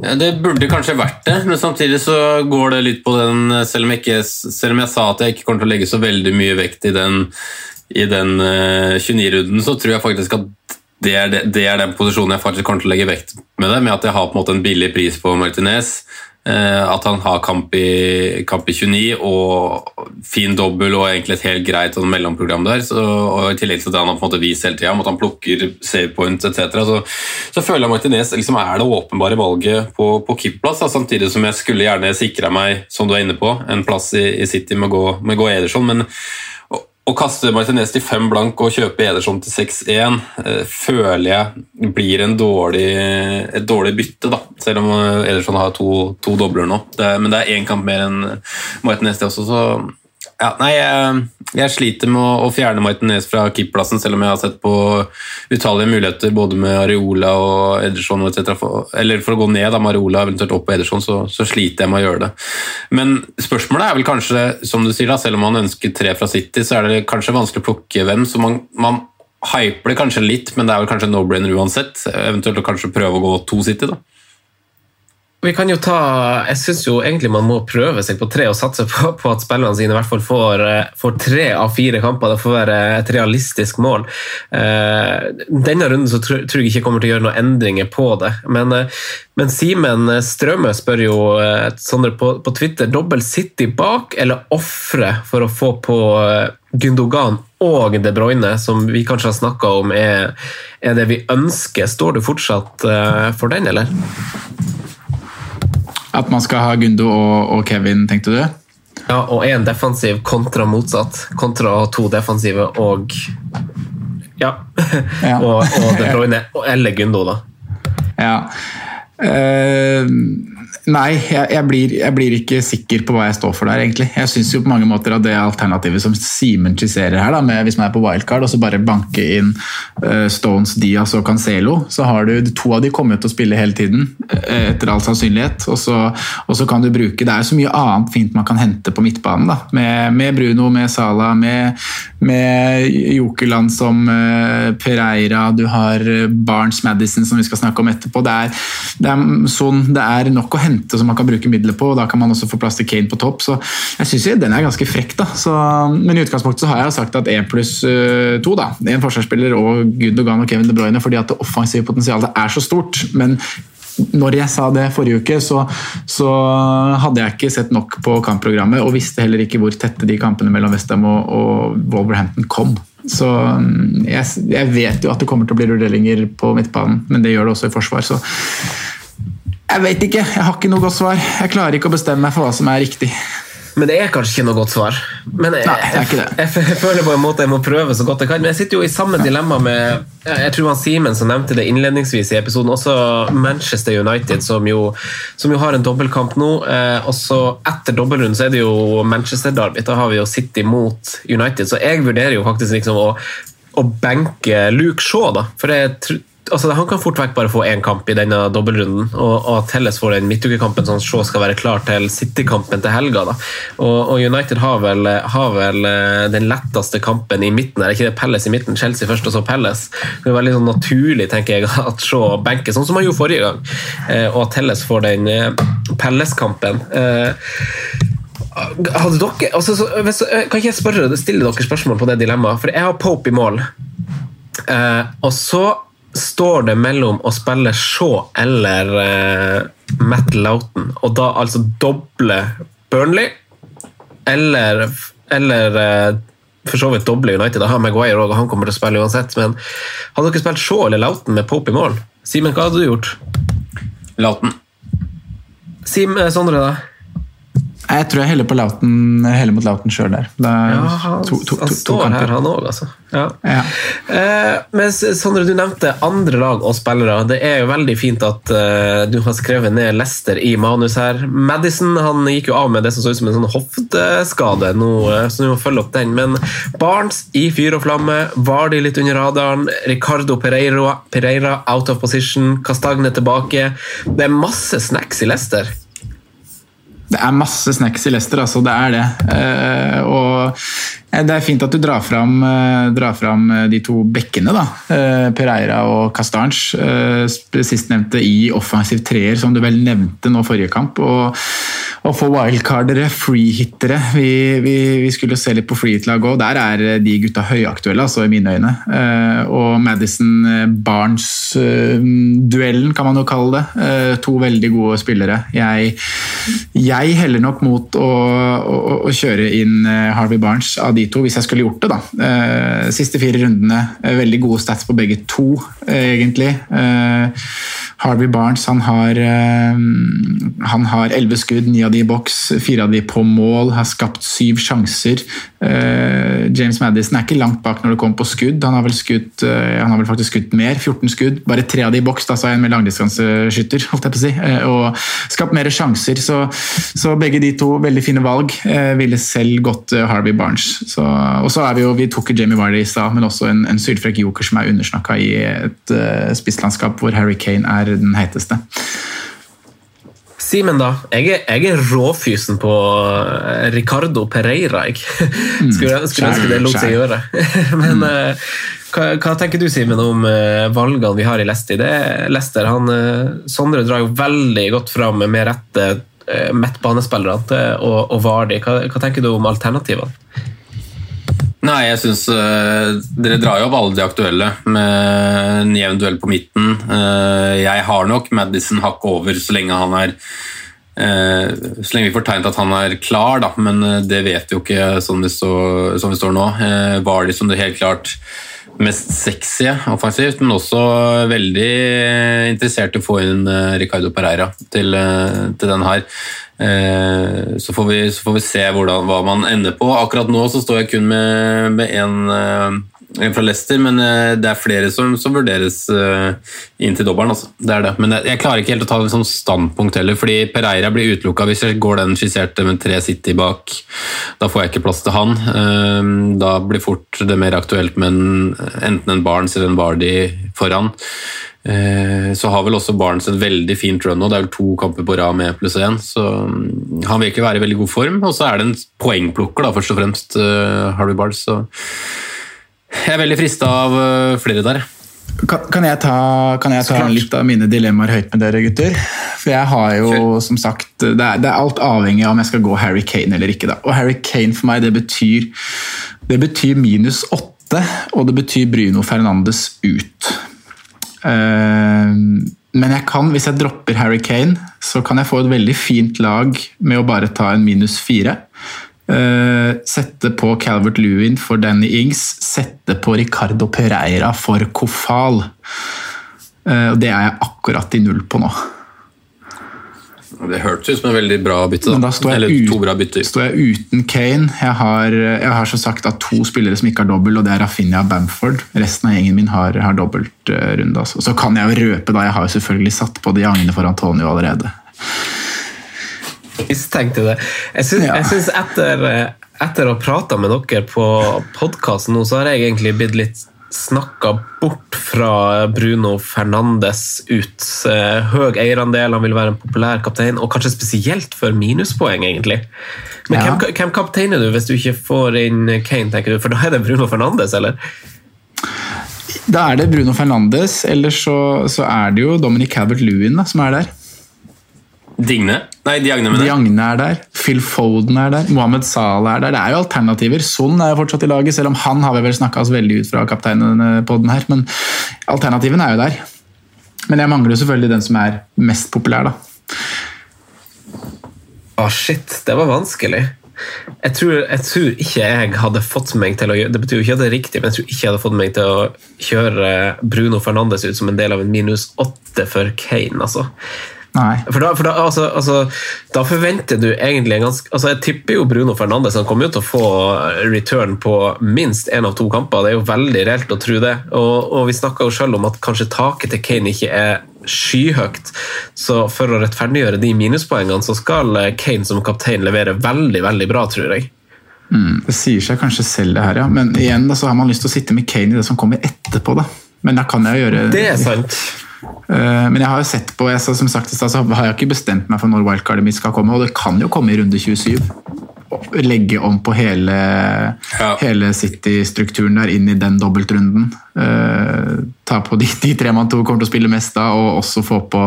Ja, det burde kanskje vært det, men samtidig så går det litt på den Selv om jeg, ikke, selv om jeg sa at jeg ikke kommer til å legge så veldig mye vekt i den, i den uh, eh, 29-runden, så tror jeg faktisk at det er, det, det er, den posisjonen jeg faktisk kommer til å legge vekt med det, med at jeg har på en måte en billig pris på Martinez. Eh, at han har kamp i, kamp i 29 og fin dobbel og egentlig et helt greit sånn mellomprogram der. Så, og I tillegg til det han har på en måte vist hele tida, at han plukker save points etc. Så, så føler jeg Martinez liksom er det åpenbare valget på, på keeperplass. Samtidig som jeg skulle gjerne sikra meg, som du er inne på, en plass i, i City med å gå, med gå Ederson. Men å kaste Martinez til fem blank og kjøpe Ederson til 6-1 eh, føler jeg blir dårlig, et dårlig bytte, da. Selv om Ederson har to, to dobler nå. Det, men det er én kamp mer enn Martinez, det også, så ja, nei, jeg, jeg, sliter med å, å fjerne Martinez fra keeperplassen, selv om jeg har sett på utallige muligheter både med Areola og Ederson. For, eller for å gå ned da, med Areola eventuelt opp på Ederson, så, så, sliter jeg med å gjøre det. Men spørsmålet er vel kanskje, som du sier, da, selv om man ønsker tre fra City, så er det kanskje vanskelig å plukke hvem. så man, man hyper det kanskje litt, men det er vel kanskje no-brainer uansett. Eventuelt å kanskje prøve å gå to City, da. Vi kan jo ta, Jeg syns egentlig man må prøve seg på tre og satse på, på at spillerne sine i hvert fall får, eh, får, tre av fire kamper. Det får være et realistisk mål. Eh, denne runden så tror jeg ikke kommer til å gjøre noen endringer på det. Men, eh, men Simen Strømme spør jo Sondre på, på Twitter dobbel City bak eller ofre for å få på Gundogan og De Bruyne, som vi kanskje har snakka om, er, er, det vi ønsker. Står du fortsatt for den, eller? At man skal ha Gundo og, og Kevin, tenkte du? Ja, og én defensiv kontra motsatt. Kontra to defensive og Ja. (laughs) ja. og, og De Bruyne eller Gundo, da. Ja. Uh, Nei, jeg, jeg, blir, jeg, blir, ikke sikker på hva jeg står for der, egentlig. Jeg syns jo på mange måter at det alternativet som Simen skisserer her, da, med, hvis man er på wildcard, og så bare banke inn uh, Stones, Diaz og Cancelo, så har du to av de kommet til å spille hele tiden, uh, etter all sannsynlighet. Og så, og så, kan du bruke Det er så mye annet fint man kan hente på midtbanen, da. Med, med Bruno, med Sala, med, med Jokerland som uh, Pereira, du har Barnes Madison som vi skal snakke om etterpå. Det er, det er, sånn, det er nok å hente hente som man kan bruke midler på. og Da kan man også få plass til Kane på topp. så Jeg syns den er ganske frekk. da. Så, men i utgangspunktet så har jeg sagt at én pluss uh, to, da, en forsvarsspiller og Gundogan og Kevin De Bruyne, fordi at det offensive potensialet er så stort. men når jeg sa det forrige uke, så, så, hadde jeg ikke sett nok på kampprogrammet og visste heller ikke hvor tette de kampene mellom Westham og, og Wolverhampton kom. Så mm, jeg, jeg, vet jo at det kommer til å bli rulleringer på midtbanen, men det gjør det også i forsvar. så jeg vet ikke. Jeg har ikke noe godt svar. Jeg klarer ikke å bestemme meg for hva som er riktig. Men det er kanskje ikke noe godt svar. Men jeg, Nei, det er ikke det. Jeg, jeg, jeg, føler på en måte jeg må prøve så godt jeg kan. Men jeg sitter jo i samme dilemma med Jeg tror han Simen som nevnte det innledningsvis i episoden, også Manchester United, som jo, som jo har en dobbeltkamp nå. Eh, også etter dobbeltrunden så er det jo Manchester Derby. Da har vi jo City mot United. Så jeg vurderer jo faktisk liksom å å benke Luke Shaw, da. For jeg tr- altså, han kan fort vekk bare få én kamp i denne dobbeltrunden, og, og at Helles får den midtukekampen sånn så skal være klar til City-kampen til helga. da. Og, og United har vel, har vel eh, den letteste kampen i midten. Er ikke det Pelles i midten? Chelsea først, og så Pelles. Det er veldig sånn naturlig tenker jeg, (laughs) at Shaw benker, sånn som han gjorde forrige gang. Eh, og at Helles får den eh, Pelles-kampen. Hadde dere, altså, så, hvis, kan ikke jeg spørre, stille dere spørsmål på det dilemmaet? For jeg har Pope i mål. Eh, og så står det mellom å spille Shaw eller uh, Matt Loughton, og da altså doble Burnley eller, eller uh, for så vidt doble United. Da har Maguire òg, og han kommer til å spille uansett. Men hadde dere spilt Shaw eller Loughton med Pope i morgen? Simen, hva hadde du gjort? Loughton. Sim, eh, Sondre, da? Jeg tror jeg heller, på Lauten, heller mot Lauten sjøl der. Det er Ja, han, to, to, to, han står her, han òg, altså. Ja. Ja. Eh, men Sondre, du nevnte andre lag og spillere. Det er jo veldig fint at eh, du har skrevet ned Lester i manus her. Madison han gikk jo av med det som så ut som en sånn hofteskade, nå, eh, så du må følge opp den. Men Barnes i fyr og flamme, Vardy litt under radaren, Ricardo Pereira, Pereira out of position, Castagne tilbake. Det er masse snacks i Leicester. Det er masse snacks i Leicester, altså. Det er det. Eh, og det er fint at du drar fram, eh, drar fram eh, de to bekkene, da. Eh, Pereira og Castange. Eh, Sistnevnte i offensiv treer, som du vel nevnte nå forrige kamp. Og, og for wildcardere, freehittere. Vi, vi, vi skulle se litt på freehit-lag òg. Der er eh, de gutta høyaktuelle, altså, i mine øyne. Eh, og Madison-Barnes-duellen, kan man jo kalle det. Eh, To veldig gode spillere. Jeg, jeg heller nok mot å, å, å kjøre inn eh, Harvey Barnes av de to, hvis jeg skulle gjort det. da. Eh, Siste fire rundene, eh, veldig gode stats på begge to, eh, egentlig. Harvey Barnes han har eh, han har elleve skudd, ni av de i boks, fire av de på mål, har skapt syv sjanser. Eh, James Madison er ikke langt bak når det kommer på skudd. Han har vel, skutt, eh, han har vel faktisk skutt mer, 14 skudd. Bare tre av de i boks, da, sa jeg han med langdistanseskytter. si, Og skapt mer sjanser. Så, så begge de to veldig fine valg. Ville selv gått Harvey Barnes. Så, og så er vi jo, vi tok Jamie Wiley i stad, men også en, en sylfrekk joker som er undersnakka i et uh, spisslandskap hvor Harry Kane er den heiteste. Simen, da. Jeg er, jeg er råfysen på eh, Ricardo Pereira. Jeg. Skulle, skulle ønske det lot seg gjøre. (laughs) Men eh, hva, hva tenker du, Simen, om eh, valgene vi har i Leicester? Det er Leicester han, Sondre drar jo veldig godt fram med rette midtbanespillerne og, og Vardi. Hva, hva tenker du om alternativene? Nei, jeg syns Dere drar jo opp alle de aktuelle med en jevn duell på midten. Uh, jeg har nok Madison hakk over så lenge han er uh, Så lenge vi får tegnet at han er klar, da, men eh, det vet vi jo ikke sånn vi står, sånn vi står nå. Var Vardy som det helt klart mest sexy offensivt, men også veldig interessert i å få inn eh, Ricardo Pereira til, eh, til den her. Eh, Så får, vi, så får vi se hvordan, hva man ender på. Akkurat nå så står jeg kun med, med en, eh, en fra Leicester, men eh, det er flere som, som vurderes inn til dobbelen. Altså. Det det. Men jeg, klarer ikke helt å ta sånt standpunkt heller, fordi Pereira blir utelukka hvis jeg går den skisserte med tre City bak. Da får jeg ikke plass til han. Da blir fort det mer aktuelt med en, enten en Barnes eller en Vardy foran. Eh, Så har vel også Barnes en veldig fint run nå. Det er vel to kamper på rad med pluss én. Så mm, han virker å være i veldig god form. Og så er det en poengplukker, da, først og fremst, Harry Harvey Barnes. Så jeg er veldig frista av eh, flere der. Kan, kan jeg ta, kan jeg ta litt av mine dilemmaer høyt med dere, gutter? For jeg har jo, som sagt, det er, det er alt avhengig av om jeg skal gå Harry Kane eller ikke. da. Og Harry Kane for meg, det betyr, det betyr minus åtte, og det betyr Bruno Fernandes ut. Eh, men jeg kan, hvis jeg dropper Harry Kane, så kan jeg få et veldig fint lag med å bare ta en minus fire. Eh, sette på Calvert Lewin for Danny Ings, sette på Ricardo Pereira for Kofal. Eh, og det er jeg akkurat i null på nå. Det hørtes ut som en veldig bra bytte. Men Da. står står Eller jeg, to bra bytter. står jeg uten Kane. Jeg har, jeg har som sagt da to spillere som ikke har dobbel, og det er Rafinha og Bamford. Resten av gjengen min har, har dobbeltrunde. Altså. Så kan jeg jo røpe, da. Jeg har jo selvfølgelig satt på de agene for Antonio allerede. mistenkte det. Jeg syns, Ja. jeg syns etter, etter å ha prata med dere på podkasten nå, så har jeg egentlig blitt litt snakka bort fra Bruno Fernandes ut. Eh, Høy eierandel, han vil være en populær kaptein, og kanskje spesielt for minuspoeng, egentlig. Men Ja. hvem, hvem kapteiner du hvis du ikke får inn Kane, tenker du? For da er det Bruno Fernandes, eller? Da er det Bruno Fernandes, eller så, så er det jo Dominic Calvert-Lewin som er der. Digne? Nei, Diagne, mener. Diagne er der, Phil Foden er der, Mohammed Salah er der. Det er jo alternativer. Son er jo fortsatt i laget, selv om han har vi vel snakka oss veldig ut fra kapteinen på den her. Men alternativene er jo der. Men jeg mangler jo selvfølgelig den som er mest populær, da. Å, shit, det var vanskelig. Jeg tror, jeg tror ikke jeg hadde fått meg til å gjøre Det betyr jo ikke at det er riktig, men jeg tror ikke jeg hadde fått meg til å kjøre Bruno Fernandes ut som en del av en minus åtte for Kane, altså. For da, for da, altså, altså, da forventer du egentlig en ganske altså Jeg tipper jo Bruno Fernandes han kommer jo til å få return på minst én av to kamper. Det er jo veldig reelt å tro det. Og, og vi snakka jo selv om at kanskje taket til Kane ikke er skyhøyt. Så for å rettferdiggjøre de minuspoengene, så skal Kane som kaptein levere veldig, veldig bra, tror jeg. Mm, det sier seg kanskje selv, det her, ja. Men igjen da, så har man lyst til å sitte med Kane i det som kommer etterpå. da. Men da kan jeg jo gjøre Det er sant. Eh, Men jeg har jo sett på, jeg, som sagt så har jeg ikke bestemt meg for når wildcardet mitt skal komme, og det kan jo komme i runde 27. Og Legge om på hele, hele City-strukturen der inn i den dobbeltrunden. Uh, ta på de, de tre man tror kommer til å spille mest da, og også få på,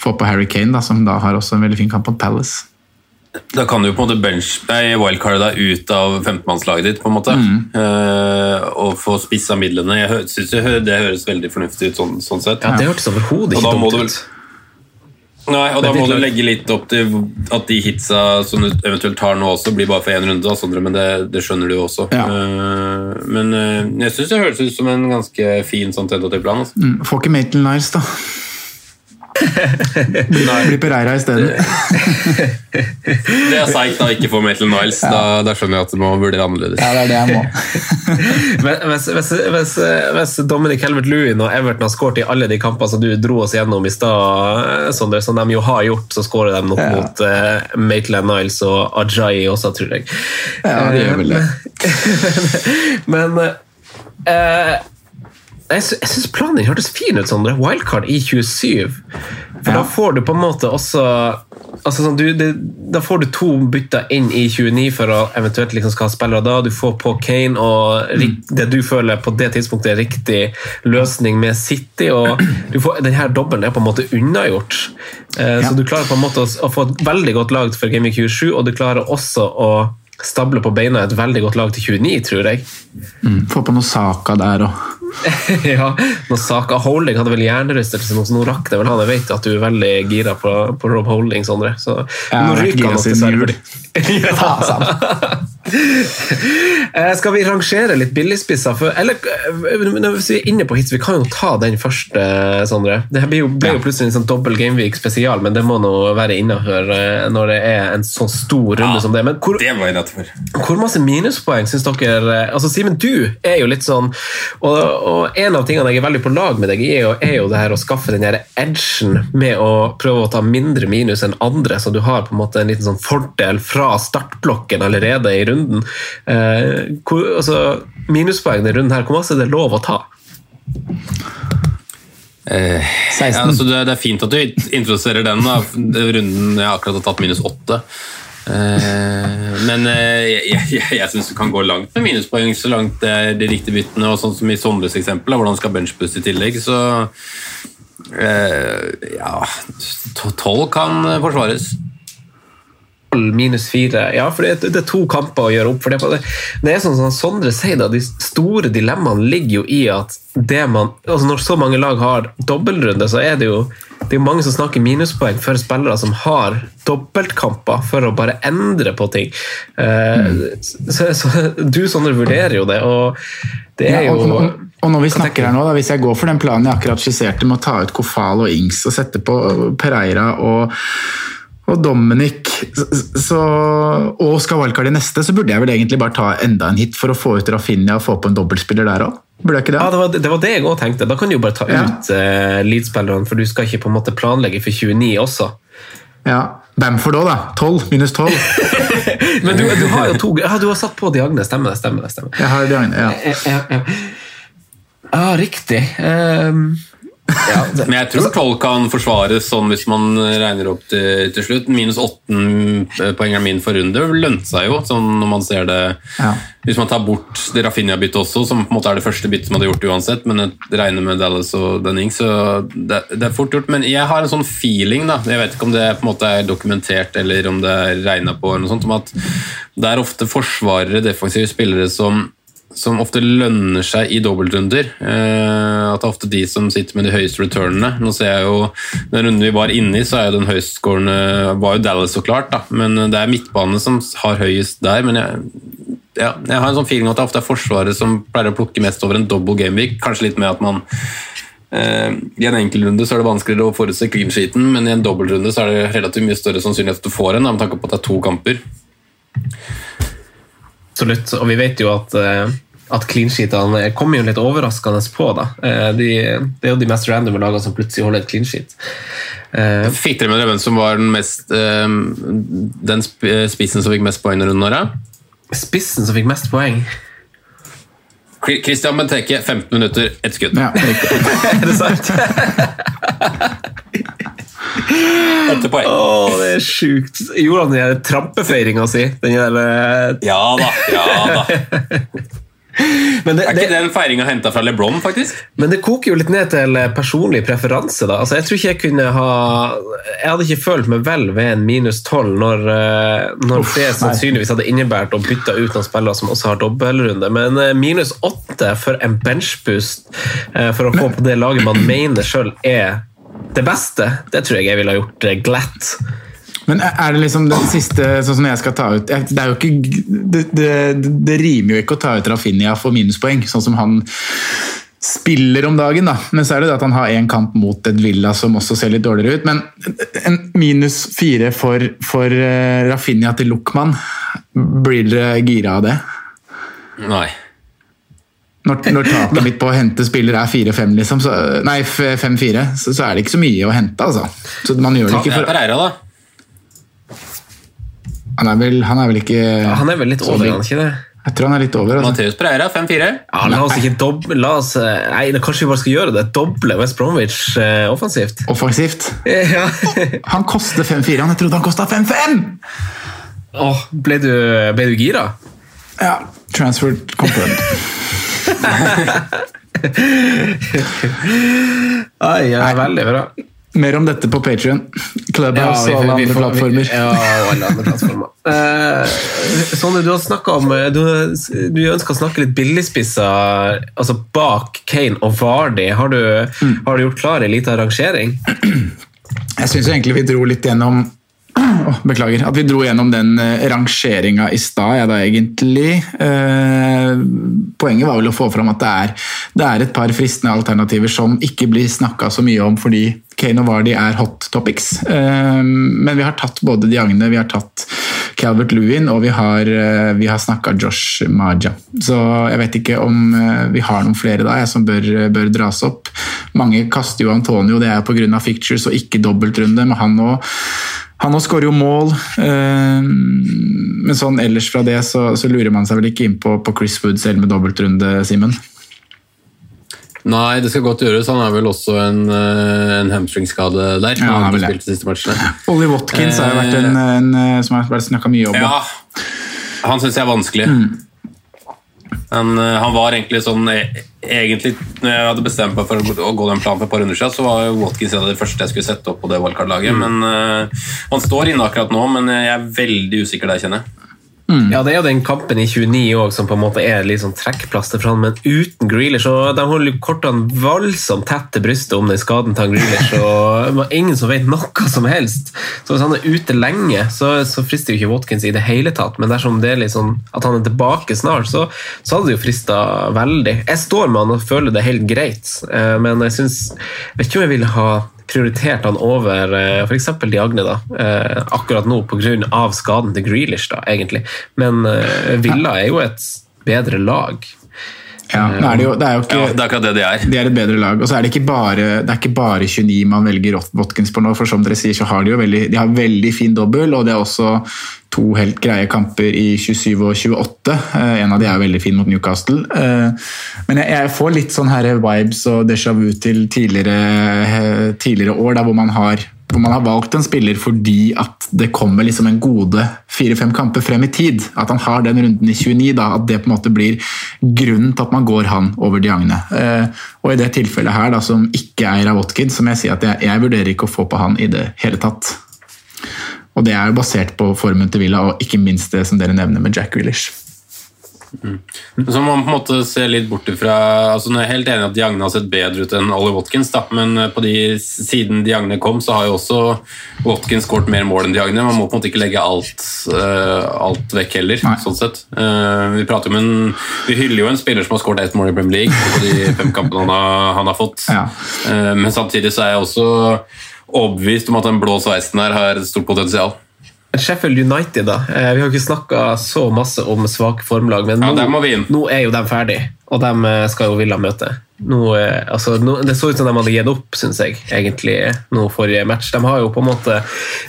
få på Harry Kane, da, som da har også en veldig fin kamp mot Palace. Da kan du på en måte bench, nei, wildcarde deg ut av 15-mannslaget ditt, på en måte. Mm. Uh, og få spissa midlene. Jeg syns det høres veldig fornuftig ut sånn, sånn sett. Ja, det hørtes overhodet ikke dumt ut. Nei, og da må du legge litt opp til at de hitsa som du eventuelt tar nå også, blir bare for én runde, Sondre, men det, det skjønner du også. Uh, men uh, jeg syns det høres ut som en ganske fin sånn tentativ plan. Altså. Mm, får ikke Maitland Niles, da. (laughs) Blir Pereira i stedet. (laughs) Det er seigt da ikke få Maitland Niles. Da, da skjønner jeg at du må vurdere annerledes. Ja, det er det jeg må. (laughs) Men hvis, hvis, hvis, hvis Dominic Helvert-Lewin og Everton har skåret i alle de kampene som du dro oss gjennom i stad, Sondre, som de jo har gjort, så skårer de nok Ja. mot uh, Maitland Niles og Ajayi også, tror jeg. Ja, det gjør vel det. Men eh, jeg, sy syns planen din hørtes fin ut, Sondre. Wildcard i 27. For da får du på en måte også altså sånn, du, det, Da får du to bytter inn i 29 for å eventuelt liksom skal ha spillere da. Du får på Kane og rik- det du føler på det tidspunktet er riktig løsning med City. og du får, Denne dobbelen er på en måte unnagjort. Eh, Så du klarer på en måte å, å få et veldig godt lag for Week 27, og du klarer også å stable på beina et veldig godt lag til 29, tror jeg. Mm, få på noe Saka der og (laughs) ja, når Saka Holding hadde vel hjernerystelse så nå rakk det vel han. Jeg vet at du er veldig gira på, på Rob Holding, Sondre. Så Ja, nå ryker han siden dessverre. jul. (laughs) ja. (laughs) Eh, Skal vi rangere litt billigspisser? For, eller hvis når vi er inne på hits, vi kan jo ta den først, eh, Sondre. Det blir ble jo, ble jo plutselig en sånn dobbel Gameweek spesial, men det må nå være innafor når det er en så stor runde som det. Men hvor, Det hvor masse minuspoeng syns dere Altså Simen, du er jo litt sånn og, og en av tingene jeg er veldig på lag med deg i, er jo, er jo det her å skaffe den der edgen med å prøve å ta mindre minus enn andre, så du har på en måte en liten sånn fordel fra startblokken allerede i runden. Eh, hvor, altså, minuspoeng i runden her, hvor masse er det lov å ta? Eh, ja, altså det, det er fint at du introduserer den. da Runden jeg akkurat har tatt minus åtte. Eh, men eh, jeg, jeg, jeg syns du kan gå langt med minuspoeng så langt det er de riktige byttene. Og sånn som i Sondres eksempel, hvordan skal benchbuste i tillegg, så eh, Ja, tolv kan forsvares. minus fire. Ja, for det, det er to kamper å gjøre opp. for Det, det er sånn som Sondre sier, da, de store dilemmaene ligger jo i at det man, altså når så mange lag har dobbeltrunde, så er det jo det er jo mange som snakker minuspoeng for spillere som har dobbeltkamper for å bare endre på ting. Eh, så, så Du, Sondre, vurderer jo det, og det er Ja, og, jo og, og når vi snakker her nå, da, Hvis jeg går for den planen jeg akkurat skisserte med å ta ut Kofal og Ings og sette på Pereira og, og Dominic så, og skal wildcard i neste, så burde jeg vel egentlig bare ta enda en hit for å få ut Rafinha og få på en dobbeltspiller der òg. Burde jeg ikke det? Ja, det var det, var det jeg òg tenkte. Da kan du jo bare ta Ja. ut uh, Leeds-spillerne, for du skal ikke på en måte planlegge for 29 også. Ja. Bamford òg, da. 12 minus 12. (laughs) Men du, du har jo to Ja, du har satt på Diagne. Stemmer det. stemmer det, stemmer. Jeg har Diagne, ja. Ja, ja, ja. Ja, riktig. Um, ja, Men jeg tror 12 kan forsvares sånn hvis man regner opp til, til slutt. Minus 8 er min for runde lønte seg jo, sånn når man ser det Ja. Hvis man tar bort det Rafinha-byttet også, som på en måte er det første byttet man hadde gjort uansett, men jeg regner med Dallas og Dunning, så det, det er fort gjort. Men jeg har en sånn feeling, da, jeg vet ikke om det på en måte er dokumentert eller om det er regna på, eller noe sånt, om at det er ofte forsvarere, defensive spillere, som som ofte lønner seg i dobbeltrunder. Eh, at det er ofte de som sitter med de høyeste returnene. Nå ser jeg jo, Den runden vi var inne i, så er jo den høyestskårende var jo Dallas, så klart. da, Men det er midtbane som har høyest der. men jeg ja, jeg har en sånn feeling at det ofte er Forsvaret som pleier å plukke mest over en double gameweek. Kanskje litt med at man eh, I en enkeltrunde så er det vanskeligere å forutse clean sheeten, men i en dobbeltrunde så er det relativt mye større sannsynlighet at du får en, med tanke på at det er to kamper. Absolutt. Og vi vet jo at, eh, at clean sheetene kommer jo litt overraskende på. da. Eh, De, det er jo de mest randome lagene som plutselig holder et clean sheet. Eh, Fikk dere med dere hvem som var den mest eh, den spissen som fikk mest poeng denne runden? Spissen som fikk mest poeng. Christian Benteke, 15 minutter, ett skudd. Ja. (laughs) Er det sant? (laughs) Åtte poeng. Å, det er sjukt. Gjorde han den trampefeiringa si? Den der, eh, Ja da, ja da. men, det, Er det, ikke den feiringa henta fra LeBron, faktisk? men det koker jo litt ned til personlig preferanse. da. Altså, jeg tror ikke jeg kunne ha Jeg hadde ikke følt meg vel ved en minus 12 når, når Uff, det sannsynligvis hadde innebært å bytte ut noen spillere som også har dobbeltrunde. Men eh, minus 8 for en benchboost eh, for å få på det laget man mener sjøl er det beste, det tror jeg jeg ville ha gjort eh, glatt. Men er det liksom den siste, sånn som jeg skal ta ut Det er jo ikke det, det, det rimer jo ikke å ta ut Rafinha for minuspoeng, sånn som han spiller om dagen, da. Men så er det det at han har én kamp mot et Villa som også ser litt dårligere ut. Men en minus fire for, for eh, Rafinha til Luckman, blir dere gira av det? Nei. Når, når taket mitt på å hente spiller er 4-5, liksom, så, nei 5-4, så, så er det ikke så mye å hente, altså. Så man gjør det ikke for Pereira, da. Han er vel, han er vel ikke Ja, han er vel litt over, er han ikke det? Jeg tror han er litt over. Altså. Mateus Pereira, 5-4. Ja, la oss ikke doble, la oss, eh, nei, Kanskje vi bare skal gjøre det. Doble West Bromwich eh, offensivt. Offensivt. (laughs) Ja. Han koster 5-4, han jeg trodde han kosta 5-5! Åh, ble, du, ble du gira? Ja, transfer confirmed. Ai, ja, veldig bra. Mer om dette på Patrion, Clubhouse vi- og alle andre plattformer. Ja, alle andre plattformer. Eh, Sonny, du har snakket om eh, Du, du ønsker å snakke litt billigspisser altså bak Kane og Vardy. Har du, Mm. har du gjort klar en liten rangering? Jeg syns egentlig vi dro litt gjennom Åh, beklager. At vi dro gjennom den uh, rangeringa i stad, ja, da egentlig. Eh, poenget var vel å få fram at det er, det er et par fristende alternativer som ikke blir snakka så mye om fordi Kane og Vardy er hot topics. Eh, men vi har tatt både Diagne, vi har tatt Calvert Lewin og vi har, uh, vi har snakka Josh Maja. Så jeg vet ikke om eh, vi har noen flere da jeg, som bør, bør dras opp. Mange kaster jo Antonio, det er pga. fictures og ikke dobbeltrunde, men han òg han også skårer jo mål, eh, men sånn ellers fra det så, så lurer man seg vel ikke inn på, på Chris Wood selv med dobbeltrunde, Simen? Nei, det skal godt gjøres. Han er vel også en, eh, en hamstringskade der. Ja, han har har spilt de siste matchene. Ollie Watkins har jo vært en, en eh, som har vært snakka mye om. Ja, han syns jeg er vanskelig. Han, eh, han var egentlig sånn eh, Egentlig, når jeg hadde bestemt meg for å gå- den planen for et par runder siden, så var Watkins en av de første jeg skulle sette opp på det wildcard-laget. Men uh, Han står inne akkurat nå, men jeg er veldig usikker der, kjenner jeg. Ja, Det er jo den kampen i 29 også, som på en måte er sånn trekkplaster for han, men uten Grealish. og De holder kortene voldsomt tett til brystet om den skaden til han Grealish. og det Ingen som vet noe som helst. Så Hvis han er ute lenge, så, så frister jo ikke Watkins i det hele tatt. Men dersom det er sånn at han er tilbake snart, så, så hadde det jo frista veldig. Jeg står med han og føler det helt greit, eh, men jeg syns vet ikke om jeg ville ha prioritert han over eh, f.eks. Diagne da, eh, akkurat nå pga. skaden til Grealish, da, egentlig. Men eh, Villa er jo et bedre lag. Ja, er det, jo, det er jo ikke, Ja, det er akkurat det de er. De er et bedre lag. Og så er det ikke bare, det er ikke bare 29 man velger Watkins på nå, for som dere sier, så har de jo veldig, de har veldig fin dobbel, og det er også to helt greie kamper i 27 og 28. Eh, en av de er veldig fin mot Newcastle. Eh, men jeg, jeg får litt sånn her vibes og déjà vu til tidligere, eh, tidligere år, da, hvor man har hvor man har valgt en spiller fordi at det kommer liksom en gode fire-fem kamper frem i tid. At han har den runden i 29, da, at det på en måte blir grunnen til at man går han over Diagne. Eh, og i det tilfellet her, da, som ikke er av Watkins, som jeg sier at jeg, jeg vurderer ikke å få på han i det hele tatt. Og det er jo basert på formen til Villa, og ikke minst det som dere nevner med Jack Grealish. Så må man på en måte se litt bort ifra altså Jeg er helt enig at Diagne har sett bedre ut enn Ollie Watkins, da, men eh, på de, siden Diagne kom, så har jo også Watkins skåret mer mål enn Diagne. Man må på en måte ikke legge alt, uh, alt vekk heller, Nei. sånn sett. Uh, vi, en, vi hyller jo en spiller som har skåret ett mål i Premier League på de fem kampene han har, han har fått, Ja. uh, men samtidig så er jeg også overbevist om at den blå sveisen her har et stort potensial. Sheffield United, da. Eh, Vi har ikke snakka så masse om svake formlag, men Ja, nå, er jo de ferdig, og de eh, skal jo Villa møte. Nå, eh, altså, nå, det så ut som de hadde gitt opp, syns jeg, egentlig, nå forrige match. De har jo på en måte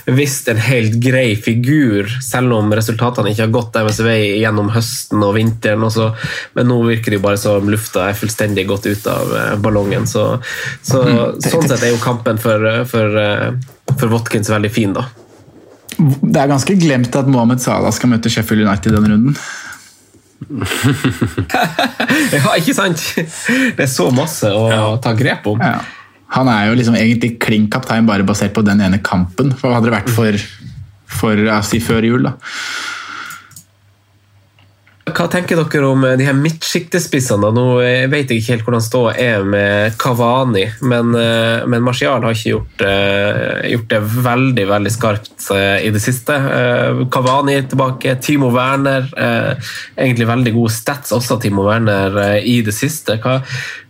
vist en helt grei figur, selv om resultatene ikke har gått deres vei gjennom høsten og vinteren. Også. men nå virker det jo bare som lufta er fullstendig gått ut av ballongen. Så, så, sånn sett er jo kampen for, for, for Watkins veldig fin, da. Det er ganske glemt at Mohammed Salah skal møte Sheffield United denne runden. (laughs) Ja, ikke sant? Det er så masse å ta grep om. Ja. Han er jo liksom egentlig klin kaptein bare basert på den ene kampen. Hva hadde det vært for, for si før jul, da? Hva tenker dere om eh, de her midtsjiktespissene? Nå eh, vet jeg ikke helt hvordan ståa er med Kavani, men, eh, men Martial har ikke gjort, gjort det veldig veldig skarpt i det siste. Kavani tilbake, Timo Werner Egentlig veldig gode stats også, Timo Werner, i det siste. Hva,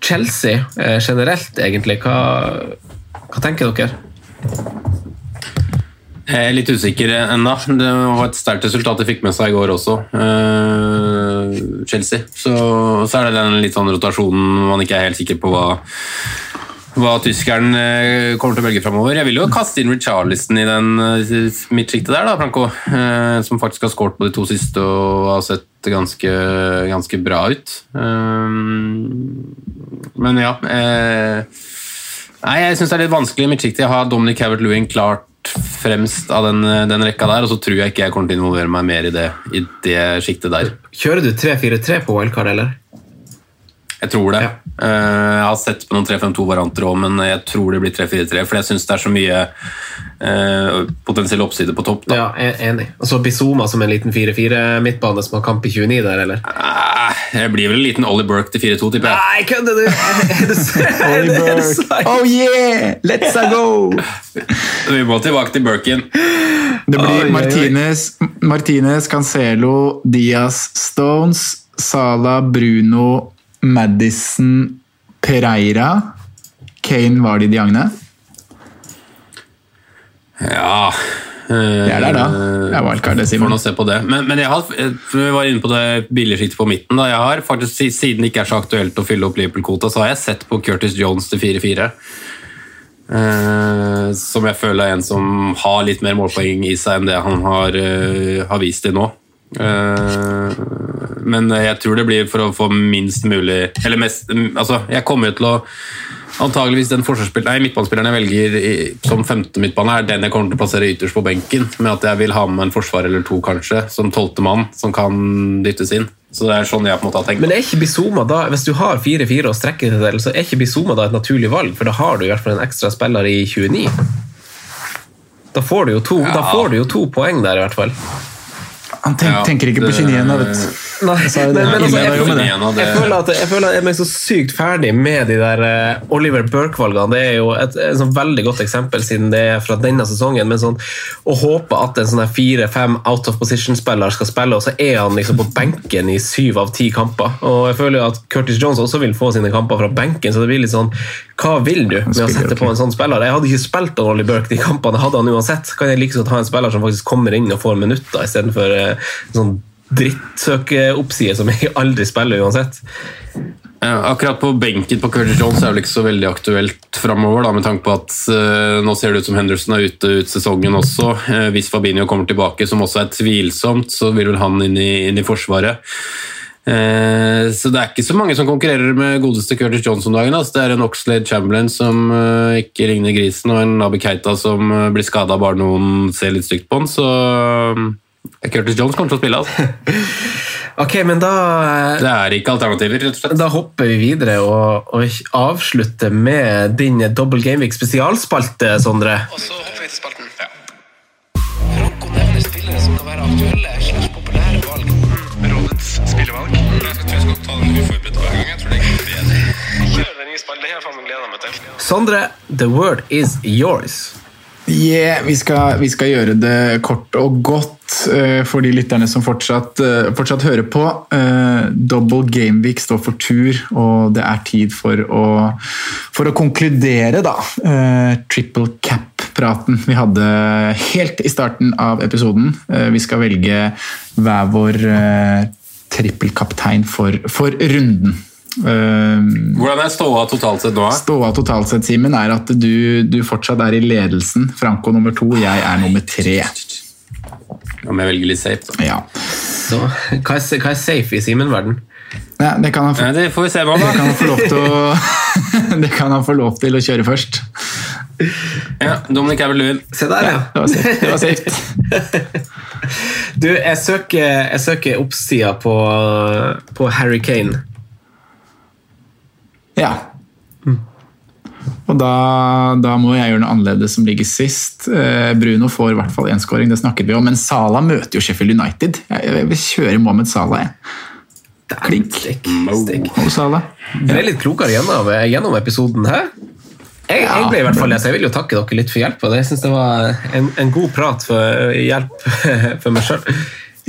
Chelsea generelt, egentlig, hva, hva tenker dere? Jeg er litt usikker ennå. Det var et sterkt resultat de fikk med seg i går også, uh, Chelsea. Så, så er det den litt sånn rotasjonen man ikke er helt sikker på hva, hva tyskeren eh, kommer til å velge framover. Jeg vil jo kaste inn Richarlison i den eh, midtsjiktet der, da, Franco. Eh, som faktisk har skåret på de to siste og har sett ganske, ganske bra ut. Eh, men ja eh, Nei, jeg syns det er litt vanskelig i midtsjiktet. Jeg har Dominic Havert-Lewin klart fremst av den, den rekka der, og så tror jeg ikke jeg kommer til å involvere meg mer i det, i det sjiktet der. Kjører du 3-4-3 på wildcard, eller? Jeg tror det. Eh, jeg har sett på noen 3-5-2-varianter òg, men jeg tror det blir 3-4-3, for jeg syns det er så mye eh, potensiell oppside på topp. Da. Ja, jeg enig. Og så Bizoma som en liten 4-4-midtbane som har kamp i 29 der, eller? Eh, Det blir vel en liten Ollie Burke til 4-2, tipper jeg. Nei, kødder du?! (laughs) Ollie så- Oh yeah! Let's a go! (laughs) Vi må tilbake til Burken. Det blir oi. Martinez, Martinez, Cancelo, Diaz, Stones, Sala, Bruno, Madison, Pereira. Kane var det i Diagne. Ja Det er der, da. Det er wildcard, det, Simon. Får nå se på det. Men, men jeg har, vi var inne på det billigsjiktet på midten. Da. Jeg har faktisk, Siden det ikke er så aktuelt å fylle opp Liverpool-kvota, så har jeg sett på Curtis Jones til 4-4. Eh, som jeg føler er en som har litt mer målpoeng i seg enn det han har, uh, har vist til nå. Eh, men jeg tror det blir for å få minst mulig Eller mest Altså, jeg kommer jo til å Antageligvis den nei, midtbanespilleren jeg velger som femte midtbane, er den jeg kommer til å plassere ytterst på benken. Med at jeg vil ha med en forsvar eller to, kanskje, som tolvte mann, som kan dyttes inn. Så det er sånn jeg på en måte har tenkt. Men er ikke Bizuma da, hvis du har 4-4 å strekke til, så er ikke Bizuma da et naturlig valg? For da har du i hvert fall en ekstra spiller i 29. Da får du jo to, da får du jo to poeng der, i hvert fall. Han tenk, Ja, tenker ikke på det- 29 da, vet du. Nei, men, men altså, jeg, føler, jeg, føler at, jeg føler at jeg er så sykt ferdig med de der eh, Oliver Burke-valgene. Det er jo et, et sånn veldig godt eksempel siden det er fra denne sesongen. Men sånn, å håpe at en sånn fire-fem out of position-spiller skal spille, og så er han liksom på benken i syv av ti kamper. Og jeg føler jo at Curtis Jones også vil få sine kamper fra benken, så det blir litt sånn Hva vil du med å sette på en sånn spiller? Jeg hadde ikke spilt av Ollie Burke de kampene, hadde han uansett. Kan jeg like så godt ha en spiller som faktisk kommer inn og får minutter, istedenfor uh, sånn drittsøkeoppside som jeg aldri spiller uansett. Ja, akkurat på benken på Curtis Jones er det ikke så veldig aktuelt framover, med tanke på at uh, nå ser det ut som Henderson er ute ut sesongen også. Uh, hvis Fabinho kommer tilbake, som også er tvilsomt, så vil vel han inn i, inn i Forsvaret. Så det er ikke så mange som konkurrerer med godeste Curtis Jones om dagen. Altså. Det er en Oxlade Chamberlain som ikke ligner grisen, og en Nabi Keita som blir skada bare noen ser litt stygt på han, så Curtis Jones kommer til å spille, altså. (laughs) Ok, men da Det er ikke alternativer, rett og slett. Da hopper vi videre og, og avslutter med din Double Gameweek spesialspalte, Sondre. Og så hopper vi til spalten. Ja. Franco nevner spillere som kan være aktuelle slags populære valg. Rådets spillevalg. Jeg tror jeg skal ta den uforberedt hver gang. Jeg tror det er bedre. Kjør den nye spalten. Det har jeg faen meg gleda meg til. Sondre, the word is yours. Yeah, vi skal, vi skal, gjøre det kort og godt uh, for de lytterne som fortsatt, uh, fortsatt hører på. Uh, Double Gameweek står for tur, og det er tid for å, for å konkludere, da. triple cap-praten vi hadde helt i starten av episoden. vi skal velge hver vår trippelkaptein for, for runden. Uh, Hvordan er ståa totalt sett nå? Ståa totalt sett, Simen, er at du, du, fortsatt er i ledelsen. Franco nummer to, jeg er nummer tre. Om jeg velger litt safe, da. Ja. Så, hva, er, hva er safe i Simen-verden? Ja, det, kan han få, ja, det får vi se på, da. Det kan han få lov til å, (laughs) det kan han få lov til å kjøre først. Ja, Dominic Averluen. Se der, ja. ja det var safe. (laughs) du, jeg søker, jeg søker oppsida på, på Harry Kane. Ja. Og da, da, må jeg gjøre noe annerledes som ligger sist. Eh, Bruno får i hvert fall én scoring, det snakket vi om. Men Salah møter jo Sheffield United. Jeg vil kjøre Mohammed Salah. Jeg. Klink. Og Salah. Jeg ble litt klokere gjennom, gjennom episoden her. Jeg, jeg, ble i hvert fall det, så jeg vil jo takke dere litt for hjelp. Jeg synes det var en, en god prat for hjelp (laughs) for meg sjøl.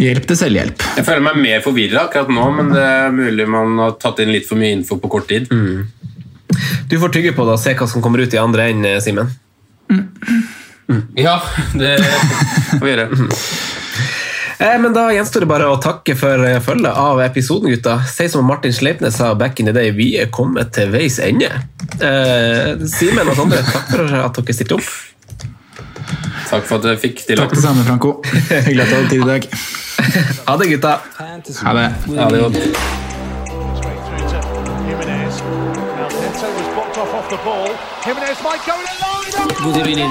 Hjelp til selvhjelp. Jeg føler meg mer forvirra akkurat nå, men det er mulig man har tatt inn litt for mye info på kort tid. Mm. Du får tygge på det og se hva som kommer ut i andre enden, Simen. Mm. Mm. Ja, det får vi gjøre. (laughs) Eh, men Da gjenstår det bare å takke for eh, følget av episoden, gutta. Si som Martin Sleipnes sa back in the day, vi er kommet til veis ende. Eh, Simen og Sondre, takk for at dere stilte opp. Takk for at jeg fikk stille opp. Takk det samme, Franco. (laughs) Hyggelig at du hadde tid i dag. (laughs) Ha det, gutta. Ha det. Ha det godt. Good evening.